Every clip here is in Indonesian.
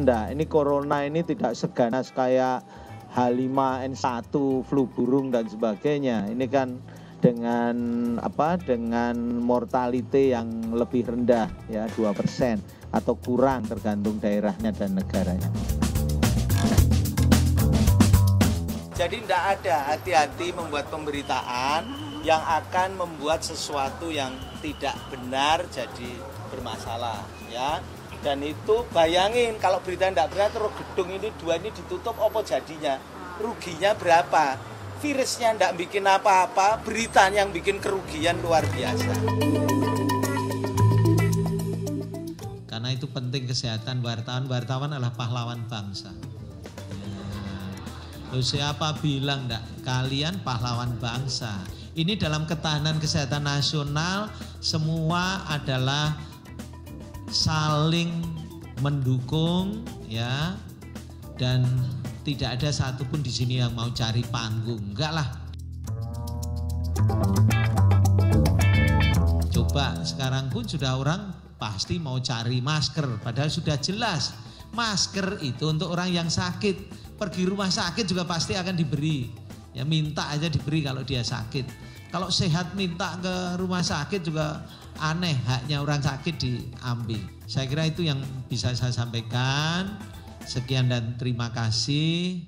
enggak. Ini corona ini tidak seganas kayak H5N1, flu burung dan sebagainya. Ini kan dengan apa dengan mortality yang lebih rendah ya 2% atau kurang tergantung daerahnya dan negaranya. Jadi tidak ada hati-hati membuat pemberitaan yang akan membuat sesuatu yang tidak benar jadi bermasalah ya. Dan itu bayangin kalau berita tidak benar terus gedung ini dua ini ditutup apa jadinya? Ruginya berapa? virusnya tidak bikin apa-apa, berita yang bikin kerugian luar biasa. Karena itu penting kesehatan wartawan. Wartawan adalah pahlawan bangsa. Ya. siapa bilang enggak? Kalian pahlawan bangsa. Ini dalam ketahanan kesehatan nasional semua adalah saling mendukung ya dan tidak ada satupun di sini yang mau cari panggung, enggak lah. Coba sekarang pun sudah orang pasti mau cari masker, padahal sudah jelas masker itu untuk orang yang sakit. Pergi rumah sakit juga pasti akan diberi. Ya minta aja diberi kalau dia sakit. Kalau sehat minta ke rumah sakit juga aneh haknya orang sakit diambil. Saya kira itu yang bisa saya sampaikan. Sekian dan terima kasih.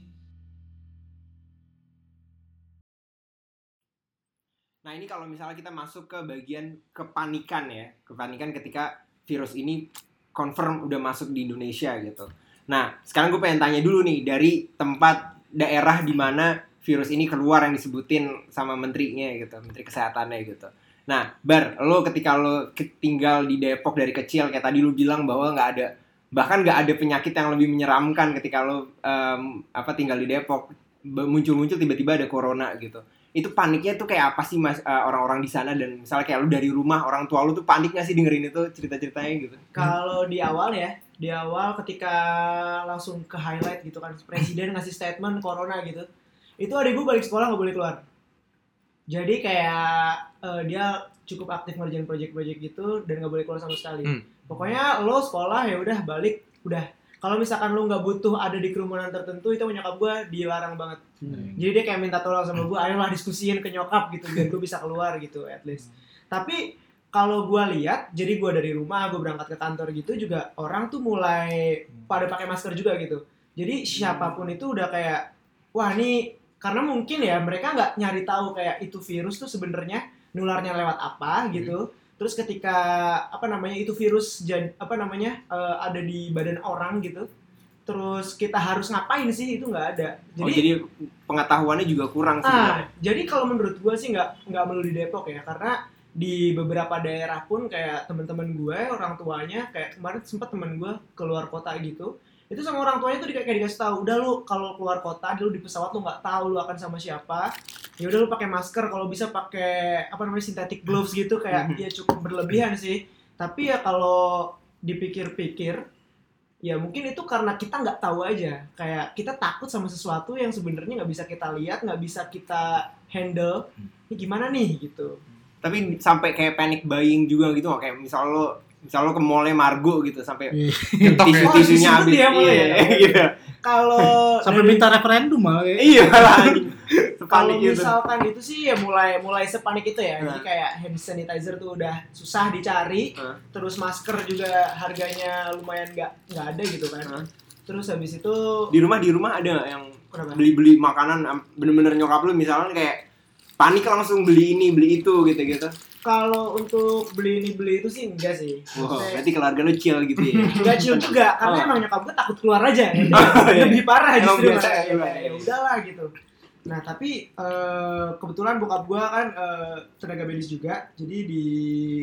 Nah ini kalau misalnya kita masuk ke bagian kepanikan ya, kepanikan ketika virus ini confirm udah masuk di Indonesia gitu. Nah sekarang gue pengen tanya dulu nih dari tempat daerah di mana virus ini keluar yang disebutin sama menterinya gitu, menteri kesehatannya gitu. Nah, Bar, lo ketika lo tinggal di Depok dari kecil, kayak tadi lo bilang bahwa nggak ada bahkan nggak ada penyakit yang lebih menyeramkan ketika lo um, apa tinggal di Depok. Muncul-muncul tiba-tiba ada corona gitu. Itu paniknya tuh kayak apa sih mas uh, orang-orang di sana? Dan misalnya kayak lo dari rumah orang tua lo tuh panik sih dengerin itu cerita-ceritanya gitu? Kalau di awal ya di awal ketika langsung ke highlight gitu kan presiden ngasih statement corona gitu itu adik gue balik sekolah nggak boleh keluar jadi kayak uh, dia cukup aktif ngerjain project-project gitu dan nggak boleh keluar sama sekali. Hmm. Pokoknya lo sekolah ya udah balik udah. Kalau misalkan lo nggak butuh ada di kerumunan tertentu itu nyokap gue dilarang banget. Hmm. jadi dia kayak minta tolong sama gue ayolah diskusiin ke nyokap gitu biar gue bisa keluar gitu at least. Tapi kalau gue lihat jadi gue dari rumah gue berangkat ke kantor gitu juga orang tuh mulai pada pakai masker juga gitu. Jadi siapa pun itu udah kayak wah ini karena mungkin ya mereka nggak nyari tahu kayak itu virus tuh sebenarnya nularnya lewat apa gitu. Hmm terus ketika apa namanya itu virus jad, apa namanya uh, ada di badan orang gitu terus kita harus ngapain sih itu nggak ada. Jadi, oh, jadi pengetahuannya juga kurang sih ah, jadi kalau menurut gue sih nggak nggak melulu di Depok ya karena di beberapa daerah pun kayak teman-teman gue orang tuanya kayak kemarin sempat teman gue keluar kota gitu itu sama orang tuanya tuh kayak dikasih tahu udah lu kalau keluar kota dulu di pesawat lu nggak tahu lu akan sama siapa. Ya udah lu pakai masker kalau bisa pakai apa namanya synthetic gloves gitu kayak ya cukup berlebihan sih. Tapi ya kalau dipikir-pikir ya mungkin itu karena kita nggak tahu aja. Kayak kita takut sama sesuatu yang sebenarnya nggak bisa kita lihat nggak bisa kita handle. Ini gimana nih gitu. Tapi sampai kayak panic buying juga gitu kayak misal lo misal lo ke mallnya Margo gitu sampai iya. tisu tisunya habis iya, iya, iya. kalau sampai minta referendum malah iya lah kalau gitu. misalkan itu sih ya mulai mulai sepanik itu ya nah. jadi kayak hand sanitizer tuh udah susah dicari nah. terus masker juga harganya lumayan nggak nggak ada gitu kan nah. terus habis itu di rumah di rumah ada yang beli beli makanan bener-bener nyokap lu misalnya kayak panik langsung beli ini beli itu gitu gitu kalau untuk beli ini beli itu sih enggak sih. Wow, berarti keluarga lu chill gitu ya. enggak chill juga, karena oh. emang nyokap gue takut keluar aja. Ya. Oh, iya. Lebih parah justru. Biasa, ya, ya, ya udahlah gitu. Nah, tapi uh, kebetulan bokap gue kan uh, tenaga medis juga. Jadi di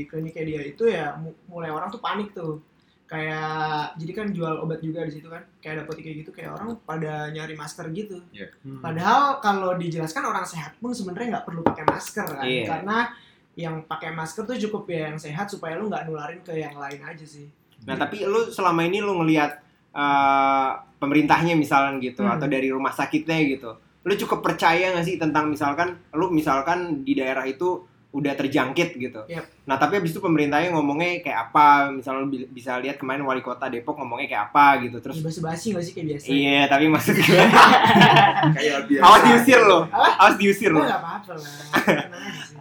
kliniknya dia itu ya mulai orang tuh panik tuh. Kayak jadi kan jual obat juga di situ kan. Kayak dapet kayak gitu kayak orang pada nyari masker gitu. Yeah. Hmm. Padahal kalau dijelaskan orang sehat pun sebenarnya nggak perlu pakai masker kan. Yeah. Karena yang pakai masker tuh cukup ya yang sehat supaya lu nggak nularin ke yang lain aja sih. Nah tapi lu selama ini lu ngelihat uh, pemerintahnya misalnya gitu hmm. atau dari rumah sakitnya gitu, lu cukup percaya nggak sih tentang misalkan lu misalkan di daerah itu udah terjangkit gitu. Yap. Nah tapi abis itu pemerintahnya ngomongnya kayak apa? Misalnya lu bi- bisa lihat kemarin wali kota Depok ngomongnya kayak apa gitu. Terus Terus basi nggak sih kayak biasa? iya tapi maksud gue Kayak biasa. awas diusir loh, awas diusir Oh, loh. apa-apa lah.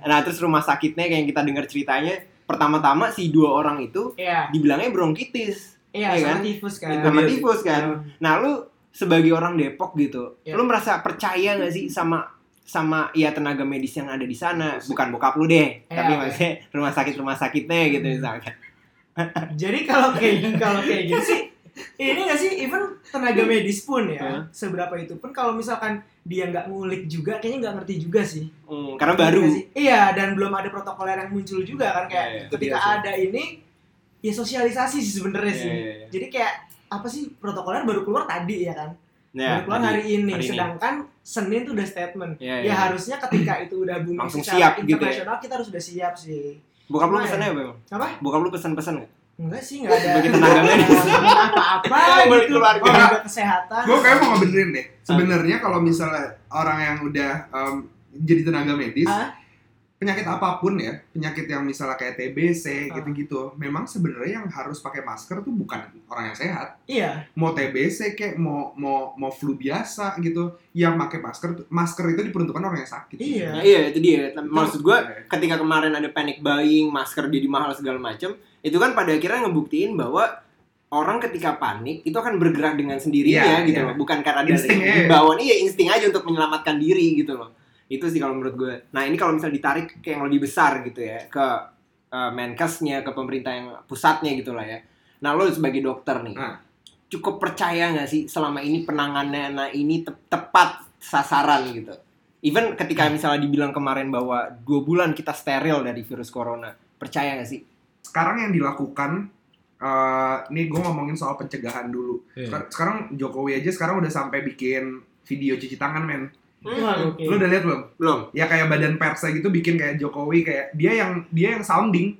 Nah terus rumah sakitnya kayak yang kita dengar ceritanya pertama-tama si dua orang itu Iya, dibilangnya bronkitis. iya, Iya sama kan? tifus kan. sama Iya. tifus kan. Nah, lu sebagai orang Depok gitu, Iya. lu merasa percaya gak sih sama sama ya tenaga medis yang ada di sana? Bukan bokap lu deh, Iya, tapi iya. maksudnya rumah sakit rumah sakitnya gitu Hmm. misalkan. Jadi kalau kayak kalau kayak gitu sih ini nggak sih even tenaga medis pun ya Hah? seberapa itu pun kalau misalkan dia nggak ngulik juga kayaknya nggak ngerti juga sih Hmm, karena baru. Nggak sih? iya dan belum ada protokoler yang muncul juga kan kayak iya, itu ketika ada ini ya sosialisasi sih sebenarnya Iya, sih iya, iya. jadi kayak apa sih protokoler baru keluar tadi ya kan Ya, baru keluar tadi. hari ini hari ini. sedangkan Senin tuh udah statement Iya, ya iya. harusnya ketika itu udah booming Langsung secara siap gitu ya. internasional kita harus udah siap sih Bokap lu Cuma pesannya ya. apa apa Bokap lu pesan-pesan gak? Enggak sih enggak ada Sebagai tenaga medis. apa-apa Balik gitu keluarga. tenaga kesehatan gue kayak mau ngebenerin deh sebenarnya kalau misalnya orang yang udah em, jadi tenaga medis Ah? Penyakit apa pun ya penyakit yang misalnya kayak TBC Ah. gitu-gitu memang sebenarnya yang harus pakai masker tuh bukan orang yang sehat iya mau TBC kayak mau mau mau flu biasa gitu yang pakai masker tuh- masker itu diperuntukkan orang yang sakit Iya. Nah, iya, itu dia. Maksud gua Iya. ketika kemarin ada panic buying, masker jadi mahal segala macam, itu kan pada akhirnya ngebuktiin bahwa orang ketika panik itu akan bergerak dengan sendirinya Iya, gitu iya. loh, bukan karena ada aja. himbauan, iya insting aja untuk menyelamatkan diri gitu loh. Itu sih kalau menurut gue. Nah ini kalau misalnya ditarik ke yang lebih besar gitu ya, ke uh, Menkesnya, ke pemerintah yang pusatnya gitu lah ya. Nah lo sebagai dokter nih, Ah. cukup percaya nggak sih selama ini penanganan ini te- tepat sasaran gitu? Even ketika misalnya dibilang kemarin bahwa dua bulan kita steril dari virus corona, percaya nggak sih? sekarang yang dilakukan eh nih gue ngomongin soal pencegahan dulu Iya. Sekar- sekarang Jokowi aja sekarang udah sampai bikin video cuci tangan men Lu udah lihat belum Belum. ya kayak badan persnya gitu bikin kayak Jokowi kayak dia yang dia yang sounding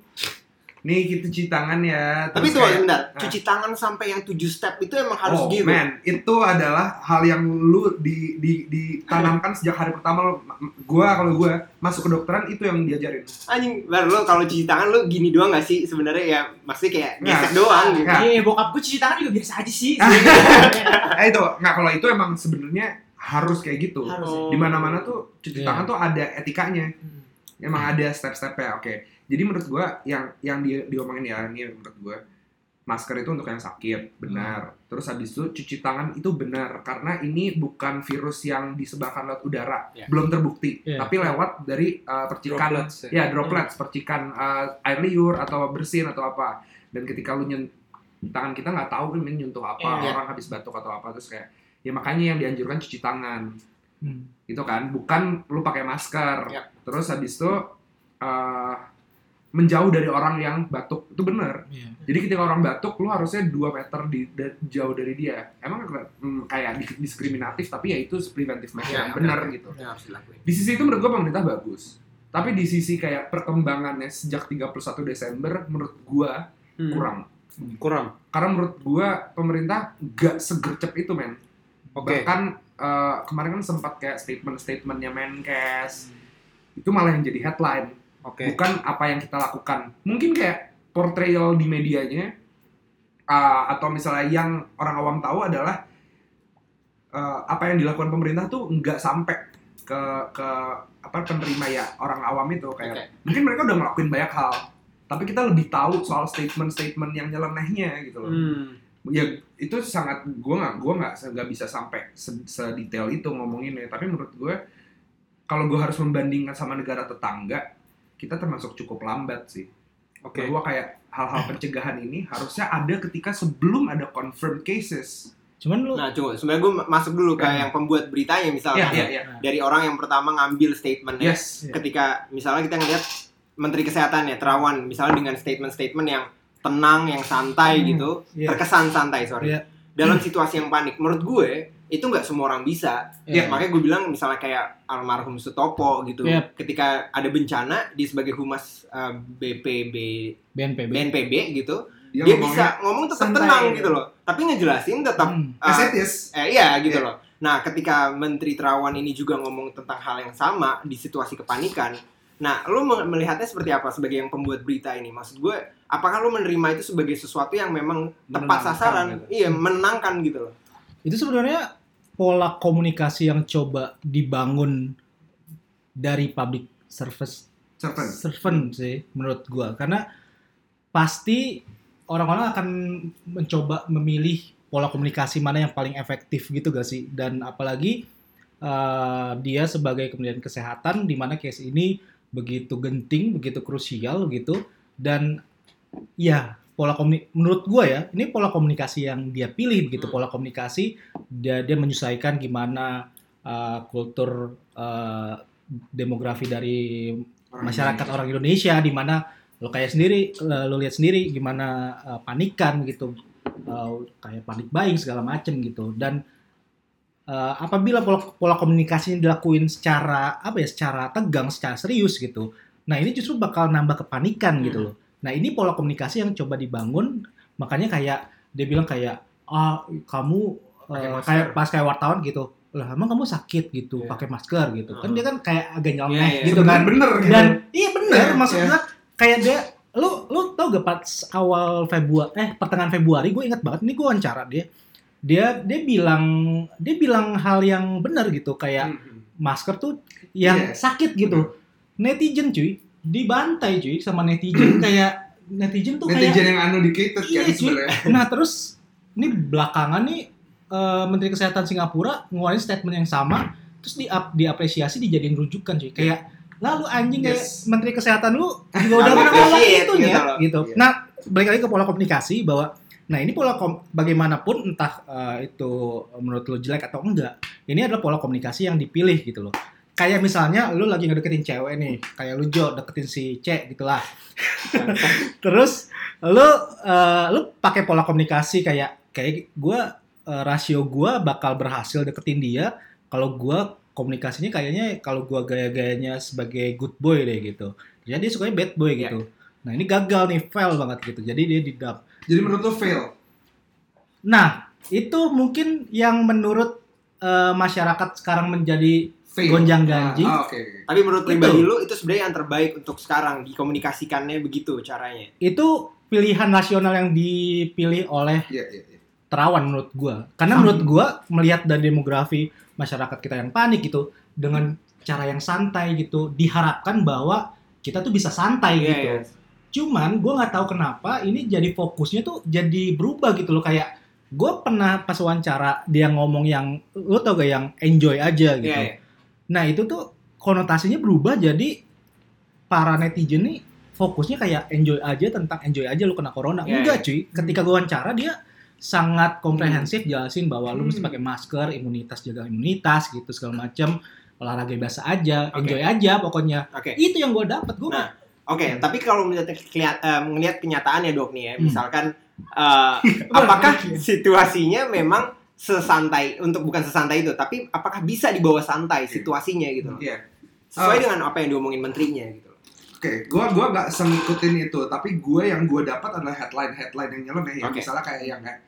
nih gitu cuci tangan ya Tapi itu kayak- Ah. cuci tangan sampai yang tujuh step itu emang harus oh, gitu. man, itu adalah hal yang lu di, di, ditanamkan sejak hari pertama lu, gua kalau gua masuk ke dokteran itu yang diajarin. Anjing, baru lo kalau cuci tangan lo gini doang gak sih sebenarnya ya maksudnya kayak gesek doang gitu. Iya, bokap gue cuci tangan juga biasa aja sih. Eh itu nggak kalau itu emang sebenarnya harus kayak gitu. Harus. Oh. Di mana-mana tuh cuci Iya. tangan tuh ada etikanya. Hmm. Emang ada step-stepnya. Oke. Jadi menurut gua yang yang di diomongin ya ini menurut gua masker itu untuk yang sakit, benar. Terus habis itu cuci tangan itu benar karena ini bukan virus yang disebarkan lewat udara, Ya. belum terbukti, Ya. tapi lewat dari uh, percikan Droplets, ya. ya droplets, percikan uh, air liur atau bersin atau apa. Dan ketika lu nyen tangan kita nggak tahu kan nyentuh apa, Iya. orang habis batuk atau apa terus kayak ya makanya yang dianjurkan cuci tangan. Hmm. Itu kan bukan lu pakai masker. Ya. Terus habis itu uh, menjauh dari orang yang batuk itu benar. Iya. Jadi ketika orang batuk, lu harusnya 2 meter di, da- jauh dari dia. Emang mm, kayak di- diskriminatif, tapi ya itu preventive measure Ya, yang oke, benar oke. gitu. Ya, harus dilakuin. Di sisi itu menurut gua pemerintah bagus. Tapi di sisi kayak perkembangannya sejak 31 Desember, menurut gua Hmm. kurang. kurang. Karena menurut gua pemerintah gak segercep itu, men. Oke. Bahkan eh, kemarin kan sempat kayak statement-statementnya Menkes. Itu malah yang jadi headline. Oke. bukan apa yang kita lakukan. Mungkin kayak portrayal di medianya uh, atau misalnya yang orang awam tahu adalah uh, apa yang dilakukan pemerintah tuh nggak sampai ke ke apa penerima ya orang awam itu kayak Oke. mungkin mereka udah ngelakuin banyak hal tapi kita lebih tahu soal statement-statement yang nyelenehnya gitu loh Hmm. Ya itu sangat gue nggak gue nggak nggak bisa sampai se- sedetail itu ngomonginnya tapi menurut gue kalau gue harus membandingkan sama negara tetangga kita termasuk cukup lambat sih Oke. bahwa kayak hal-hal pencegahan ini harusnya ada ketika sebelum ada confirmed cases Cuman lu Nah, coba sebenarnya gue masuk dulu ke Ya. yang pembuat beritanya misalnya. Iya, iya, iya. Dari orang yang pertama ngambil statementnya. yes Ketika misalnya kita ngeliat Menteri Kesehatan ya Terawan, misalnya dengan statement-statement yang tenang, yang santai Hmm, gitu, iya. terkesan santai sorry. Iya. Dalam situasi yang panik, menurut gue itu nggak semua orang bisa. Iya. Makanya gue bilang misalnya kayak almarhum Sutopo gitu, Iya. ketika ada bencana dia sebagai humas uh, BPB BNPB. BNPB gitu, dia, dia, bisa ngomong tetap santai tenang gitu. gitu loh. Tapi ngejelasin tetap Hmm. uh, Eh, iya gitu Iya. loh. Nah, ketika Menteri Terawan ini juga ngomong tentang hal yang sama di situasi kepanikan, Nah, lu me- melihatnya seperti apa sebagai yang pembuat berita ini? Maksud gue, apakah lu menerima itu sebagai sesuatu yang memang tepat sasaran? gitu. Iya, menangkan gitu loh. itu sebenarnya pola komunikasi yang coba dibangun dari public service Servant. servant sih menurut gua karena pasti orang-orang akan mencoba memilih pola komunikasi mana yang paling efektif gitu gak sih dan apalagi eh, dia sebagai Kementerian Kesehatan di mana case ini begitu genting begitu krusial gitu dan ya pola komuni menurut gua ya ini pola komunikasi yang dia pilih begitu Hmm. pola komunikasi dia dia menyesuaikan gimana eh, kultur eh, demografi dari Orang masyarakat Indonesia. orang Indonesia di mana lo kayak sendiri lo lihat sendiri gimana eh, panikan gitu Eh, kayak panik buying segala macem gitu dan eh, apabila pola, pola komunikasinya dilakuin secara apa ya secara tegang secara serius gitu nah ini justru bakal nambah kepanikan gitu loh nah ini pola komunikasi yang coba dibangun makanya kayak dia bilang kayak ah kamu masker. kayak pas kayak wartawan gitu lah emang kamu sakit gitu Iya. pakai masker gitu kan Hmm. dia kan kayak agak nyeleneh Iya, iya. gitu kan bener gitu. dan iya bener Iya, maksud iya. gua kayak dia lu lu tau gak pas awal Februari eh pertengahan Februari gue ingat banget ini gue wawancara dia dia dia bilang dia bilang hal yang benar gitu kayak Hmm. masker tuh yang Iya. sakit gitu netizen cuy dibantai cuy sama netizen kayak netizen tuh Netizen kayak yang uneducated Iya, kan sebenarnya. nah terus ini belakangan nih eh, Menteri Kesehatan Singapura ngeluarin statement yang sama terus di diapresiasi dijadiin rujukan cuy kayak lalu anjing kayak Yes. Menteri Kesehatan lu juga udah Appreciate menolak gitu itunya loh. gitu. Iya. Nah, balik lagi ke pola komunikasi bahwa nah ini pola kom- bagaimanapun entah eh, itu menurut lu jelek atau enggak, ini adalah pola komunikasi yang dipilih gitu loh. Kayak misalnya lu lagi ngedeketin cewek nih, kayak lu Jo deketin si C gitu lah. Terus lu eh, lu pakai pola komunikasi kayak kayak gua eh, rasio gua bakal berhasil deketin dia kalau gua komunikasinya kayaknya kalau gua gaya-gayanya sebagai good boy deh gitu. Jadi dia sukanya bad boy gitu. Nah, ini gagal nih, fail banget gitu. Jadi dia di dub. Jadi menurut lo fail. Nah, itu mungkin yang menurut eh, masyarakat sekarang menjadi Fail. Gonjang-ganjing. Ah, ah, oke. oke. Tapi menurut Itu. pribadi lu itu sebenarnya yang terbaik untuk sekarang dikomunikasikannya begitu caranya. itu pilihan nasional yang dipilih oleh Iya, iya, iya. terawan menurut gua. Karena menurut gua melihat dari demografi masyarakat kita yang panik gitu dengan cara yang santai gitu diharapkan bahwa kita tuh bisa santai Iya, gitu. iya. Cuman gua nggak tahu kenapa ini jadi fokusnya tuh jadi berubah gitu loh kayak gue pernah pas wawancara dia ngomong yang lo tau gak yang enjoy aja gitu. Iya, iya. Nah itu tuh konotasinya berubah jadi para netizen nih fokusnya kayak enjoy aja tentang enjoy aja lu kena corona. Iya, Enggak cuy, ketika gue wawancara dia sangat komprehensif Hmm. jelasin bahwa lu mesti pakai masker, imunitas jaga imunitas gitu segala macam olahraga biasa aja, Oke. enjoy aja pokoknya. Oke. Itu yang gue dapat gue Nah, Oke, tapi kalau melihat kelihat, eh, melihat kenyataan ya dok nih ya, Hmm. misalkan eh, apakah situasinya memang sesantai untuk bukan sesantai itu, tapi apakah bisa dibawa santai situasinya gitu loh. Iya. Sesuai Ah. dengan apa yang diomongin menterinya gitu. Oke, gua gua nggak sengikutin itu, tapi gua yang gua dapat adalah headline headline yang nyeleneh yang Oke. misalnya kayak yang kayak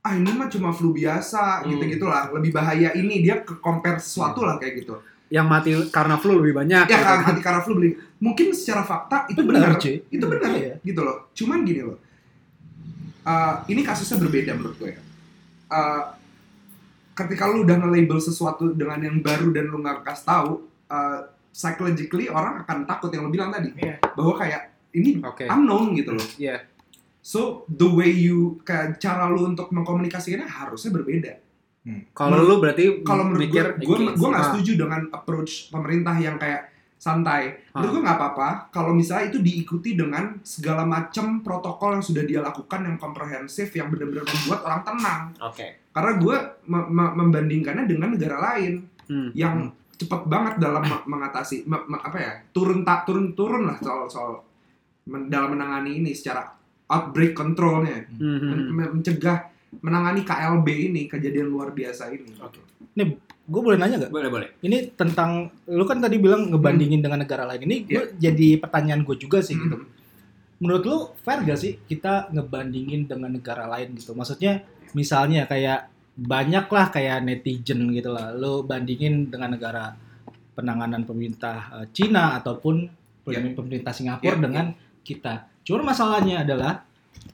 ah ini mah cuma flu biasa Hmm. gitu gitulah lebih bahaya ini dia ke compare sesuatu lah kayak gitu yang mati karena flu lebih banyak. ya gitu kan nanti karena flu beli mungkin secara fakta itu Benar, benar cuy. itu benar Iya. gitu loh cuman gini loh Eh, ini kasusnya berbeda menurut gue ya Eh, ketika lu udah nge-label sesuatu dengan yang baru dan lu nggak kasih tahu eh, psychologically orang akan takut yang lu bilang tadi Iya. bahwa kayak ini Oke. unknown gitu loh Iya. so the way you kayak cara lu untuk mengkomunikasikannya harusnya berbeda Kalau lu berarti kalau menurut gue mikir gue gue nggak Ah. setuju dengan approach pemerintah yang kayak santai menurut Ah. gue nggak apa-apa kalau misalnya itu diikuti dengan segala macam protokol yang sudah dia lakukan yang komprehensif yang benar-benar membuat orang tenang Oke. karena gue me- me- membandingkannya dengan negara lain Hmm. yang cepet banget dalam me- mengatasi me- me- apa ya turun tak turun turun lah soal soal men- dalam menangani ini secara outbreak controlnya Hmm, hmm, men- hmm. men- mencegah menangani KLB ini kejadian luar biasa ini Oke. gue boleh nanya gak? Boleh, boleh. Ini tentang lu kan tadi bilang ngebandingin dengan negara lain. Ini gue jadi pertanyaan gue juga sih gitu. Hmm. menurut lu fair gak sih kita ngebandingin dengan negara lain gitu? Maksudnya misalnya kayak banyak lah kayak netizen gitu lah, lu bandingin dengan negara penanganan pemerintah eh, Cina ataupun pem- pemerintah Singapura Iya, dengan kita. Cuma masalahnya adalah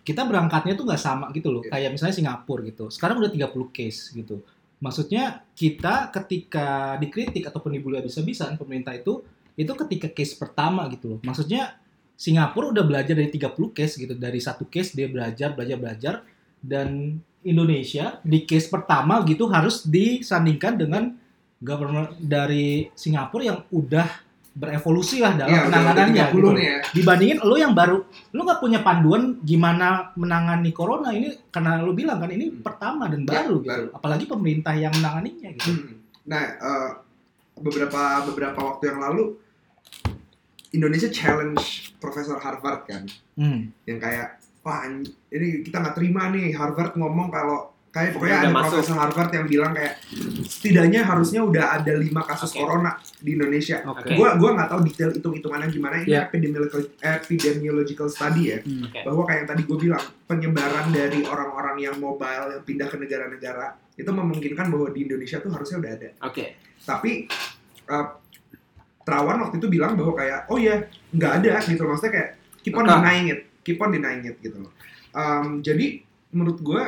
kita berangkatnya tuh nggak sama gitu loh. Iya. Kayak misalnya Singapura gitu. Sekarang udah 30 case gitu. Maksudnya kita ketika dikritik ataupun dibully habis-habisan pemerintah itu itu ketika case pertama gitu loh. Maksudnya Singapura udah belajar dari 30 case gitu. Dari satu case dia belajar, belajar, belajar dan Indonesia di case pertama gitu harus disandingkan dengan governor dari Singapura yang udah berevolusi lah dalam udah penanganannya 30 gitu. ya. Dibandingin lo yang baru, lo nggak punya panduan gimana menangani corona ini karena lo bilang kan ini pertama dan baru gitu. baru. Apalagi pemerintah yang menanganinya gitu. Hmm. Nah, eh, beberapa beberapa waktu yang lalu Indonesia challenge Profesor Harvard kan, Hmm. yang kayak wah ini kita nggak terima nih Harvard ngomong kalau kayak pokoknya ada masuk. Profesor Harvard yang bilang kayak setidaknya harusnya udah ada lima kasus Oke. corona di Indonesia. Oke. Gua gua nggak tahu detail hitung hitungannya gimana ini Iya. epidemiological epidemiological study ya. Hmm. Oke. bahwa kayak yang tadi gue bilang penyebaran dari orang-orang yang mobile yang pindah ke negara-negara itu memungkinkan bahwa di Indonesia tuh harusnya udah ada Oke. tapi eh, Terawan waktu itu bilang bahwa kayak oh ya nggak ada gitu maksudnya kayak keep on denying it keep on denying it gitu loh Em, jadi menurut gue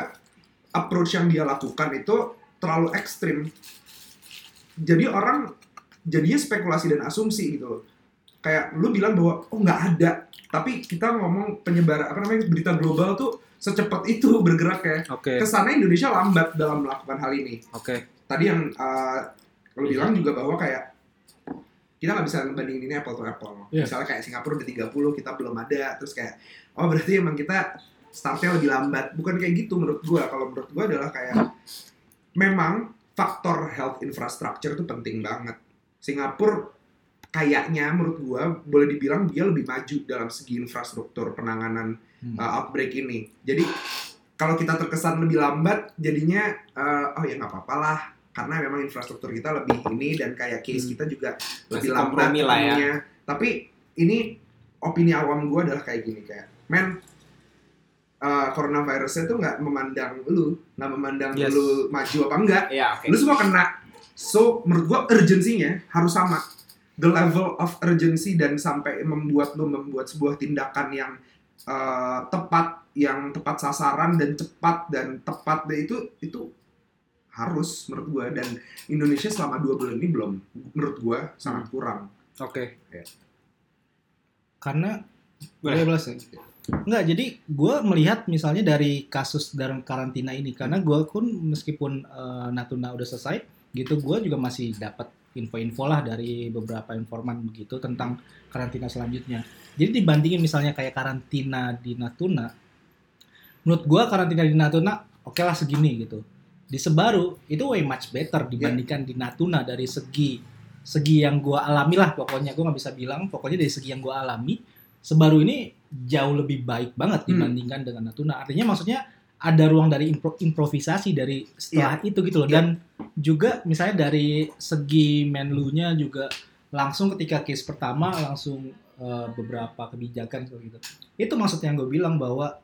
approach yang dia lakukan itu terlalu ekstrim jadi orang jadinya spekulasi dan asumsi gitu loh kayak lu bilang bahwa oh nggak ada tapi kita ngomong penyebaran apa namanya berita global tuh secepat itu bergerak ya Oke. ke sana Indonesia lambat dalam melakukan hal ini Oke. tadi yang uh, lo bilang juga bahwa kayak kita nggak bisa ngebandingin ini apple to apple. Iya. Misalnya kayak Singapura udah 30, kita belum ada, terus kayak oh berarti emang kita startnya lebih lambat. Bukan kayak gitu menurut gua. Kalau menurut gua adalah kayak memang faktor health infrastructure itu penting banget. Singapura kayaknya menurut gua boleh dibilang dia lebih maju dalam segi infrastruktur penanganan Hmm. uh, outbreak ini. Jadi kalau kita terkesan lebih lambat, jadinya uh, oh ya nggak apa-apa lah, karena memang infrastruktur kita lebih ini dan kayak case Hmm. kita juga lebih lambat lah ya. Tapi ini opini awam gue adalah kayak gini kayak, men uh, coronavirusnya tuh nggak memandang lu, nggak memandang Yes. lu maju apa enggak, Iya, oke. lu semua kena. So menurut gua urgensinya harus sama. The level of urgency dan sampai membuat lu membuat sebuah tindakan yang uh, tepat, yang tepat sasaran dan cepat dan tepat dan itu itu harus menurut gua dan Indonesia selama dua bulan ini belum menurut gua sangat kurang. Oke. Karena Boleh. boleh belas ya? Enggak, jadi gue melihat misalnya dari kasus dalam karantina ini karena gue pun meskipun eh, Natuna udah selesai gitu gue juga masih dapat info-info lah dari beberapa informan begitu tentang karantina selanjutnya. Jadi dibandingin misalnya kayak karantina di Natuna, menurut gue karantina di Natuna oke lah segini gitu. Di Sebaru itu way much better dibandingkan di Natuna dari segi segi yang gue alami lah pokoknya gue nggak bisa bilang pokoknya dari segi yang gue alami Sebaru ini jauh lebih baik banget Hmm. dibandingkan dengan Natuna. Artinya maksudnya ada ruang dari impro- improvisasi dari setelah Iya. itu gitu loh. Dan juga misalnya dari segi menlunya juga langsung ketika case pertama langsung eh, beberapa kebijakan seperti itu. Maksudnya yang gue bilang bahwa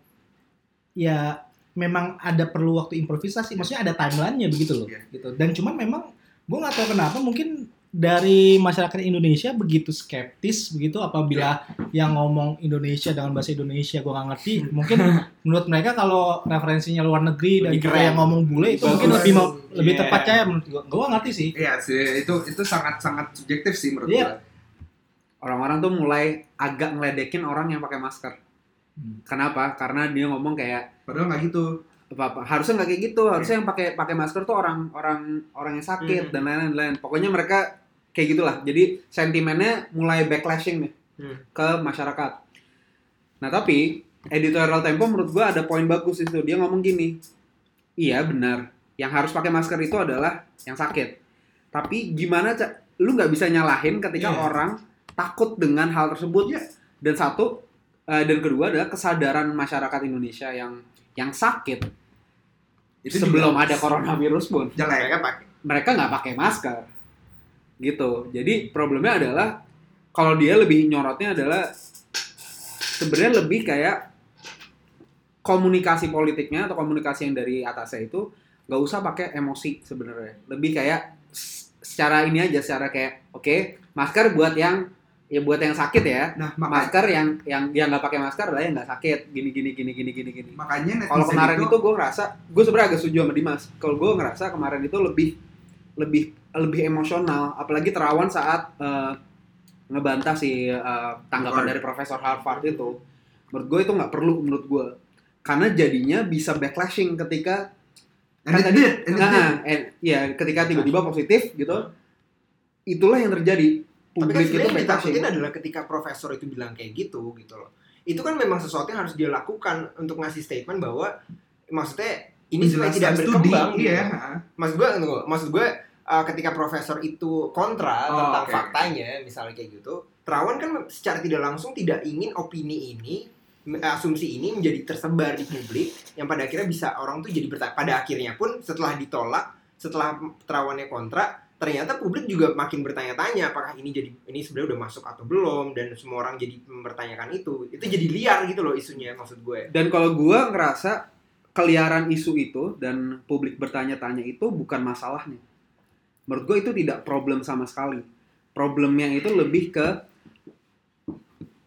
ya memang ada perlu waktu improvisasi. Maksudnya ada timelinenya begitu loh. Iya. Gitu. Dan cuman memang gue nggak tahu kenapa mungkin dari masyarakat Indonesia begitu skeptis begitu apabila yang ngomong Indonesia dengan bahasa Indonesia gue nggak ngerti mungkin menurut mereka kalau referensinya luar negeri dan Lebih keren. yang ngomong bule itu Lebih mungkin bagus. lebih mau lebih Iya. tepat ya menurut gue gue ngerti sih Iya sih itu itu sangat sangat subjektif sih menurut Iya. gua. Orang-orang tuh mulai agak ngeledekin orang yang pakai masker. Hmm. Kenapa? Karena dia ngomong kayak Padahal nggak gitu. apa, apa harusnya nggak kayak gitu. Harusnya yang pakai pakai masker tuh orang orang orang yang sakit Hmm. dan lain-lain. Pokoknya mereka kayak gitulah. Jadi sentimennya mulai backlashing nih Hmm. ke masyarakat. Nah tapi editorial Tempo menurut gua ada poin bagus di situ. Dia ngomong gini, iya benar. Yang harus pakai masker itu adalah yang sakit. Tapi gimana Ca? Lu nggak bisa nyalahin ketika Iya. orang takut dengan hal tersebut. Iya. Dan satu eh, dan kedua adalah kesadaran masyarakat Indonesia yang yang sakit Itu sebelum ada coronavirus pun jelek. Mereka pakai. mereka nggak pakai masker gitu. Jadi problemnya adalah kalau dia lebih nyorotnya adalah sebenarnya lebih kayak komunikasi politiknya atau komunikasi yang dari atasnya itu nggak usah pakai emosi sebenarnya. Lebih kayak secara ini aja secara kayak oke masker buat yang ya buat yang sakit ya. Nah, makanya masker yang yang dia nggak pakai masker adalah yang nggak sakit. Gini gini gini gini gini gini. Makanya kalau kemarin itu, gue ngerasa gue sebenarnya agak setuju sama Dimas. Kalau gue ngerasa kemarin itu lebih lebih lebih emosional apalagi terawan saat eh, ngebantah si eh, tanggapan Harvard. dari profesor Harvard itu menurut gue itu nggak perlu menurut gue karena jadinya bisa backlashing ketika and kan tadi- did, nah, ya ketika tiba-tiba positif gitu itulah yang terjadi Tapi kan publik itu yang backlashing ditakutin adalah ketika profesor itu bilang kayak gitu gitu loh. Itu kan memang sesuatu yang harus dia lakukan untuk ngasih statement bahwa maksudnya ini supaya tidak Menjelaskan studi, berkembang gitu. iya Maksud gue maksud gue uh, ketika profesor itu kontra Oh, tentang oke. faktanya misalnya kayak gitu, Terawan kan secara tidak langsung tidak ingin opini ini asumsi ini menjadi tersebar di publik yang pada akhirnya bisa orang tuh jadi bertanya pada akhirnya pun setelah ditolak setelah terawannya kontra ternyata publik juga makin bertanya-tanya apakah ini jadi ini sebenarnya udah masuk atau belum dan semua orang jadi mempertanyakan itu itu jadi liar gitu loh isunya maksud gue Dan kalau gua ngerasa keliaran isu itu dan publik bertanya-tanya itu bukan masalahnya. Menurut gue itu tidak problem sama sekali. Problemnya itu lebih ke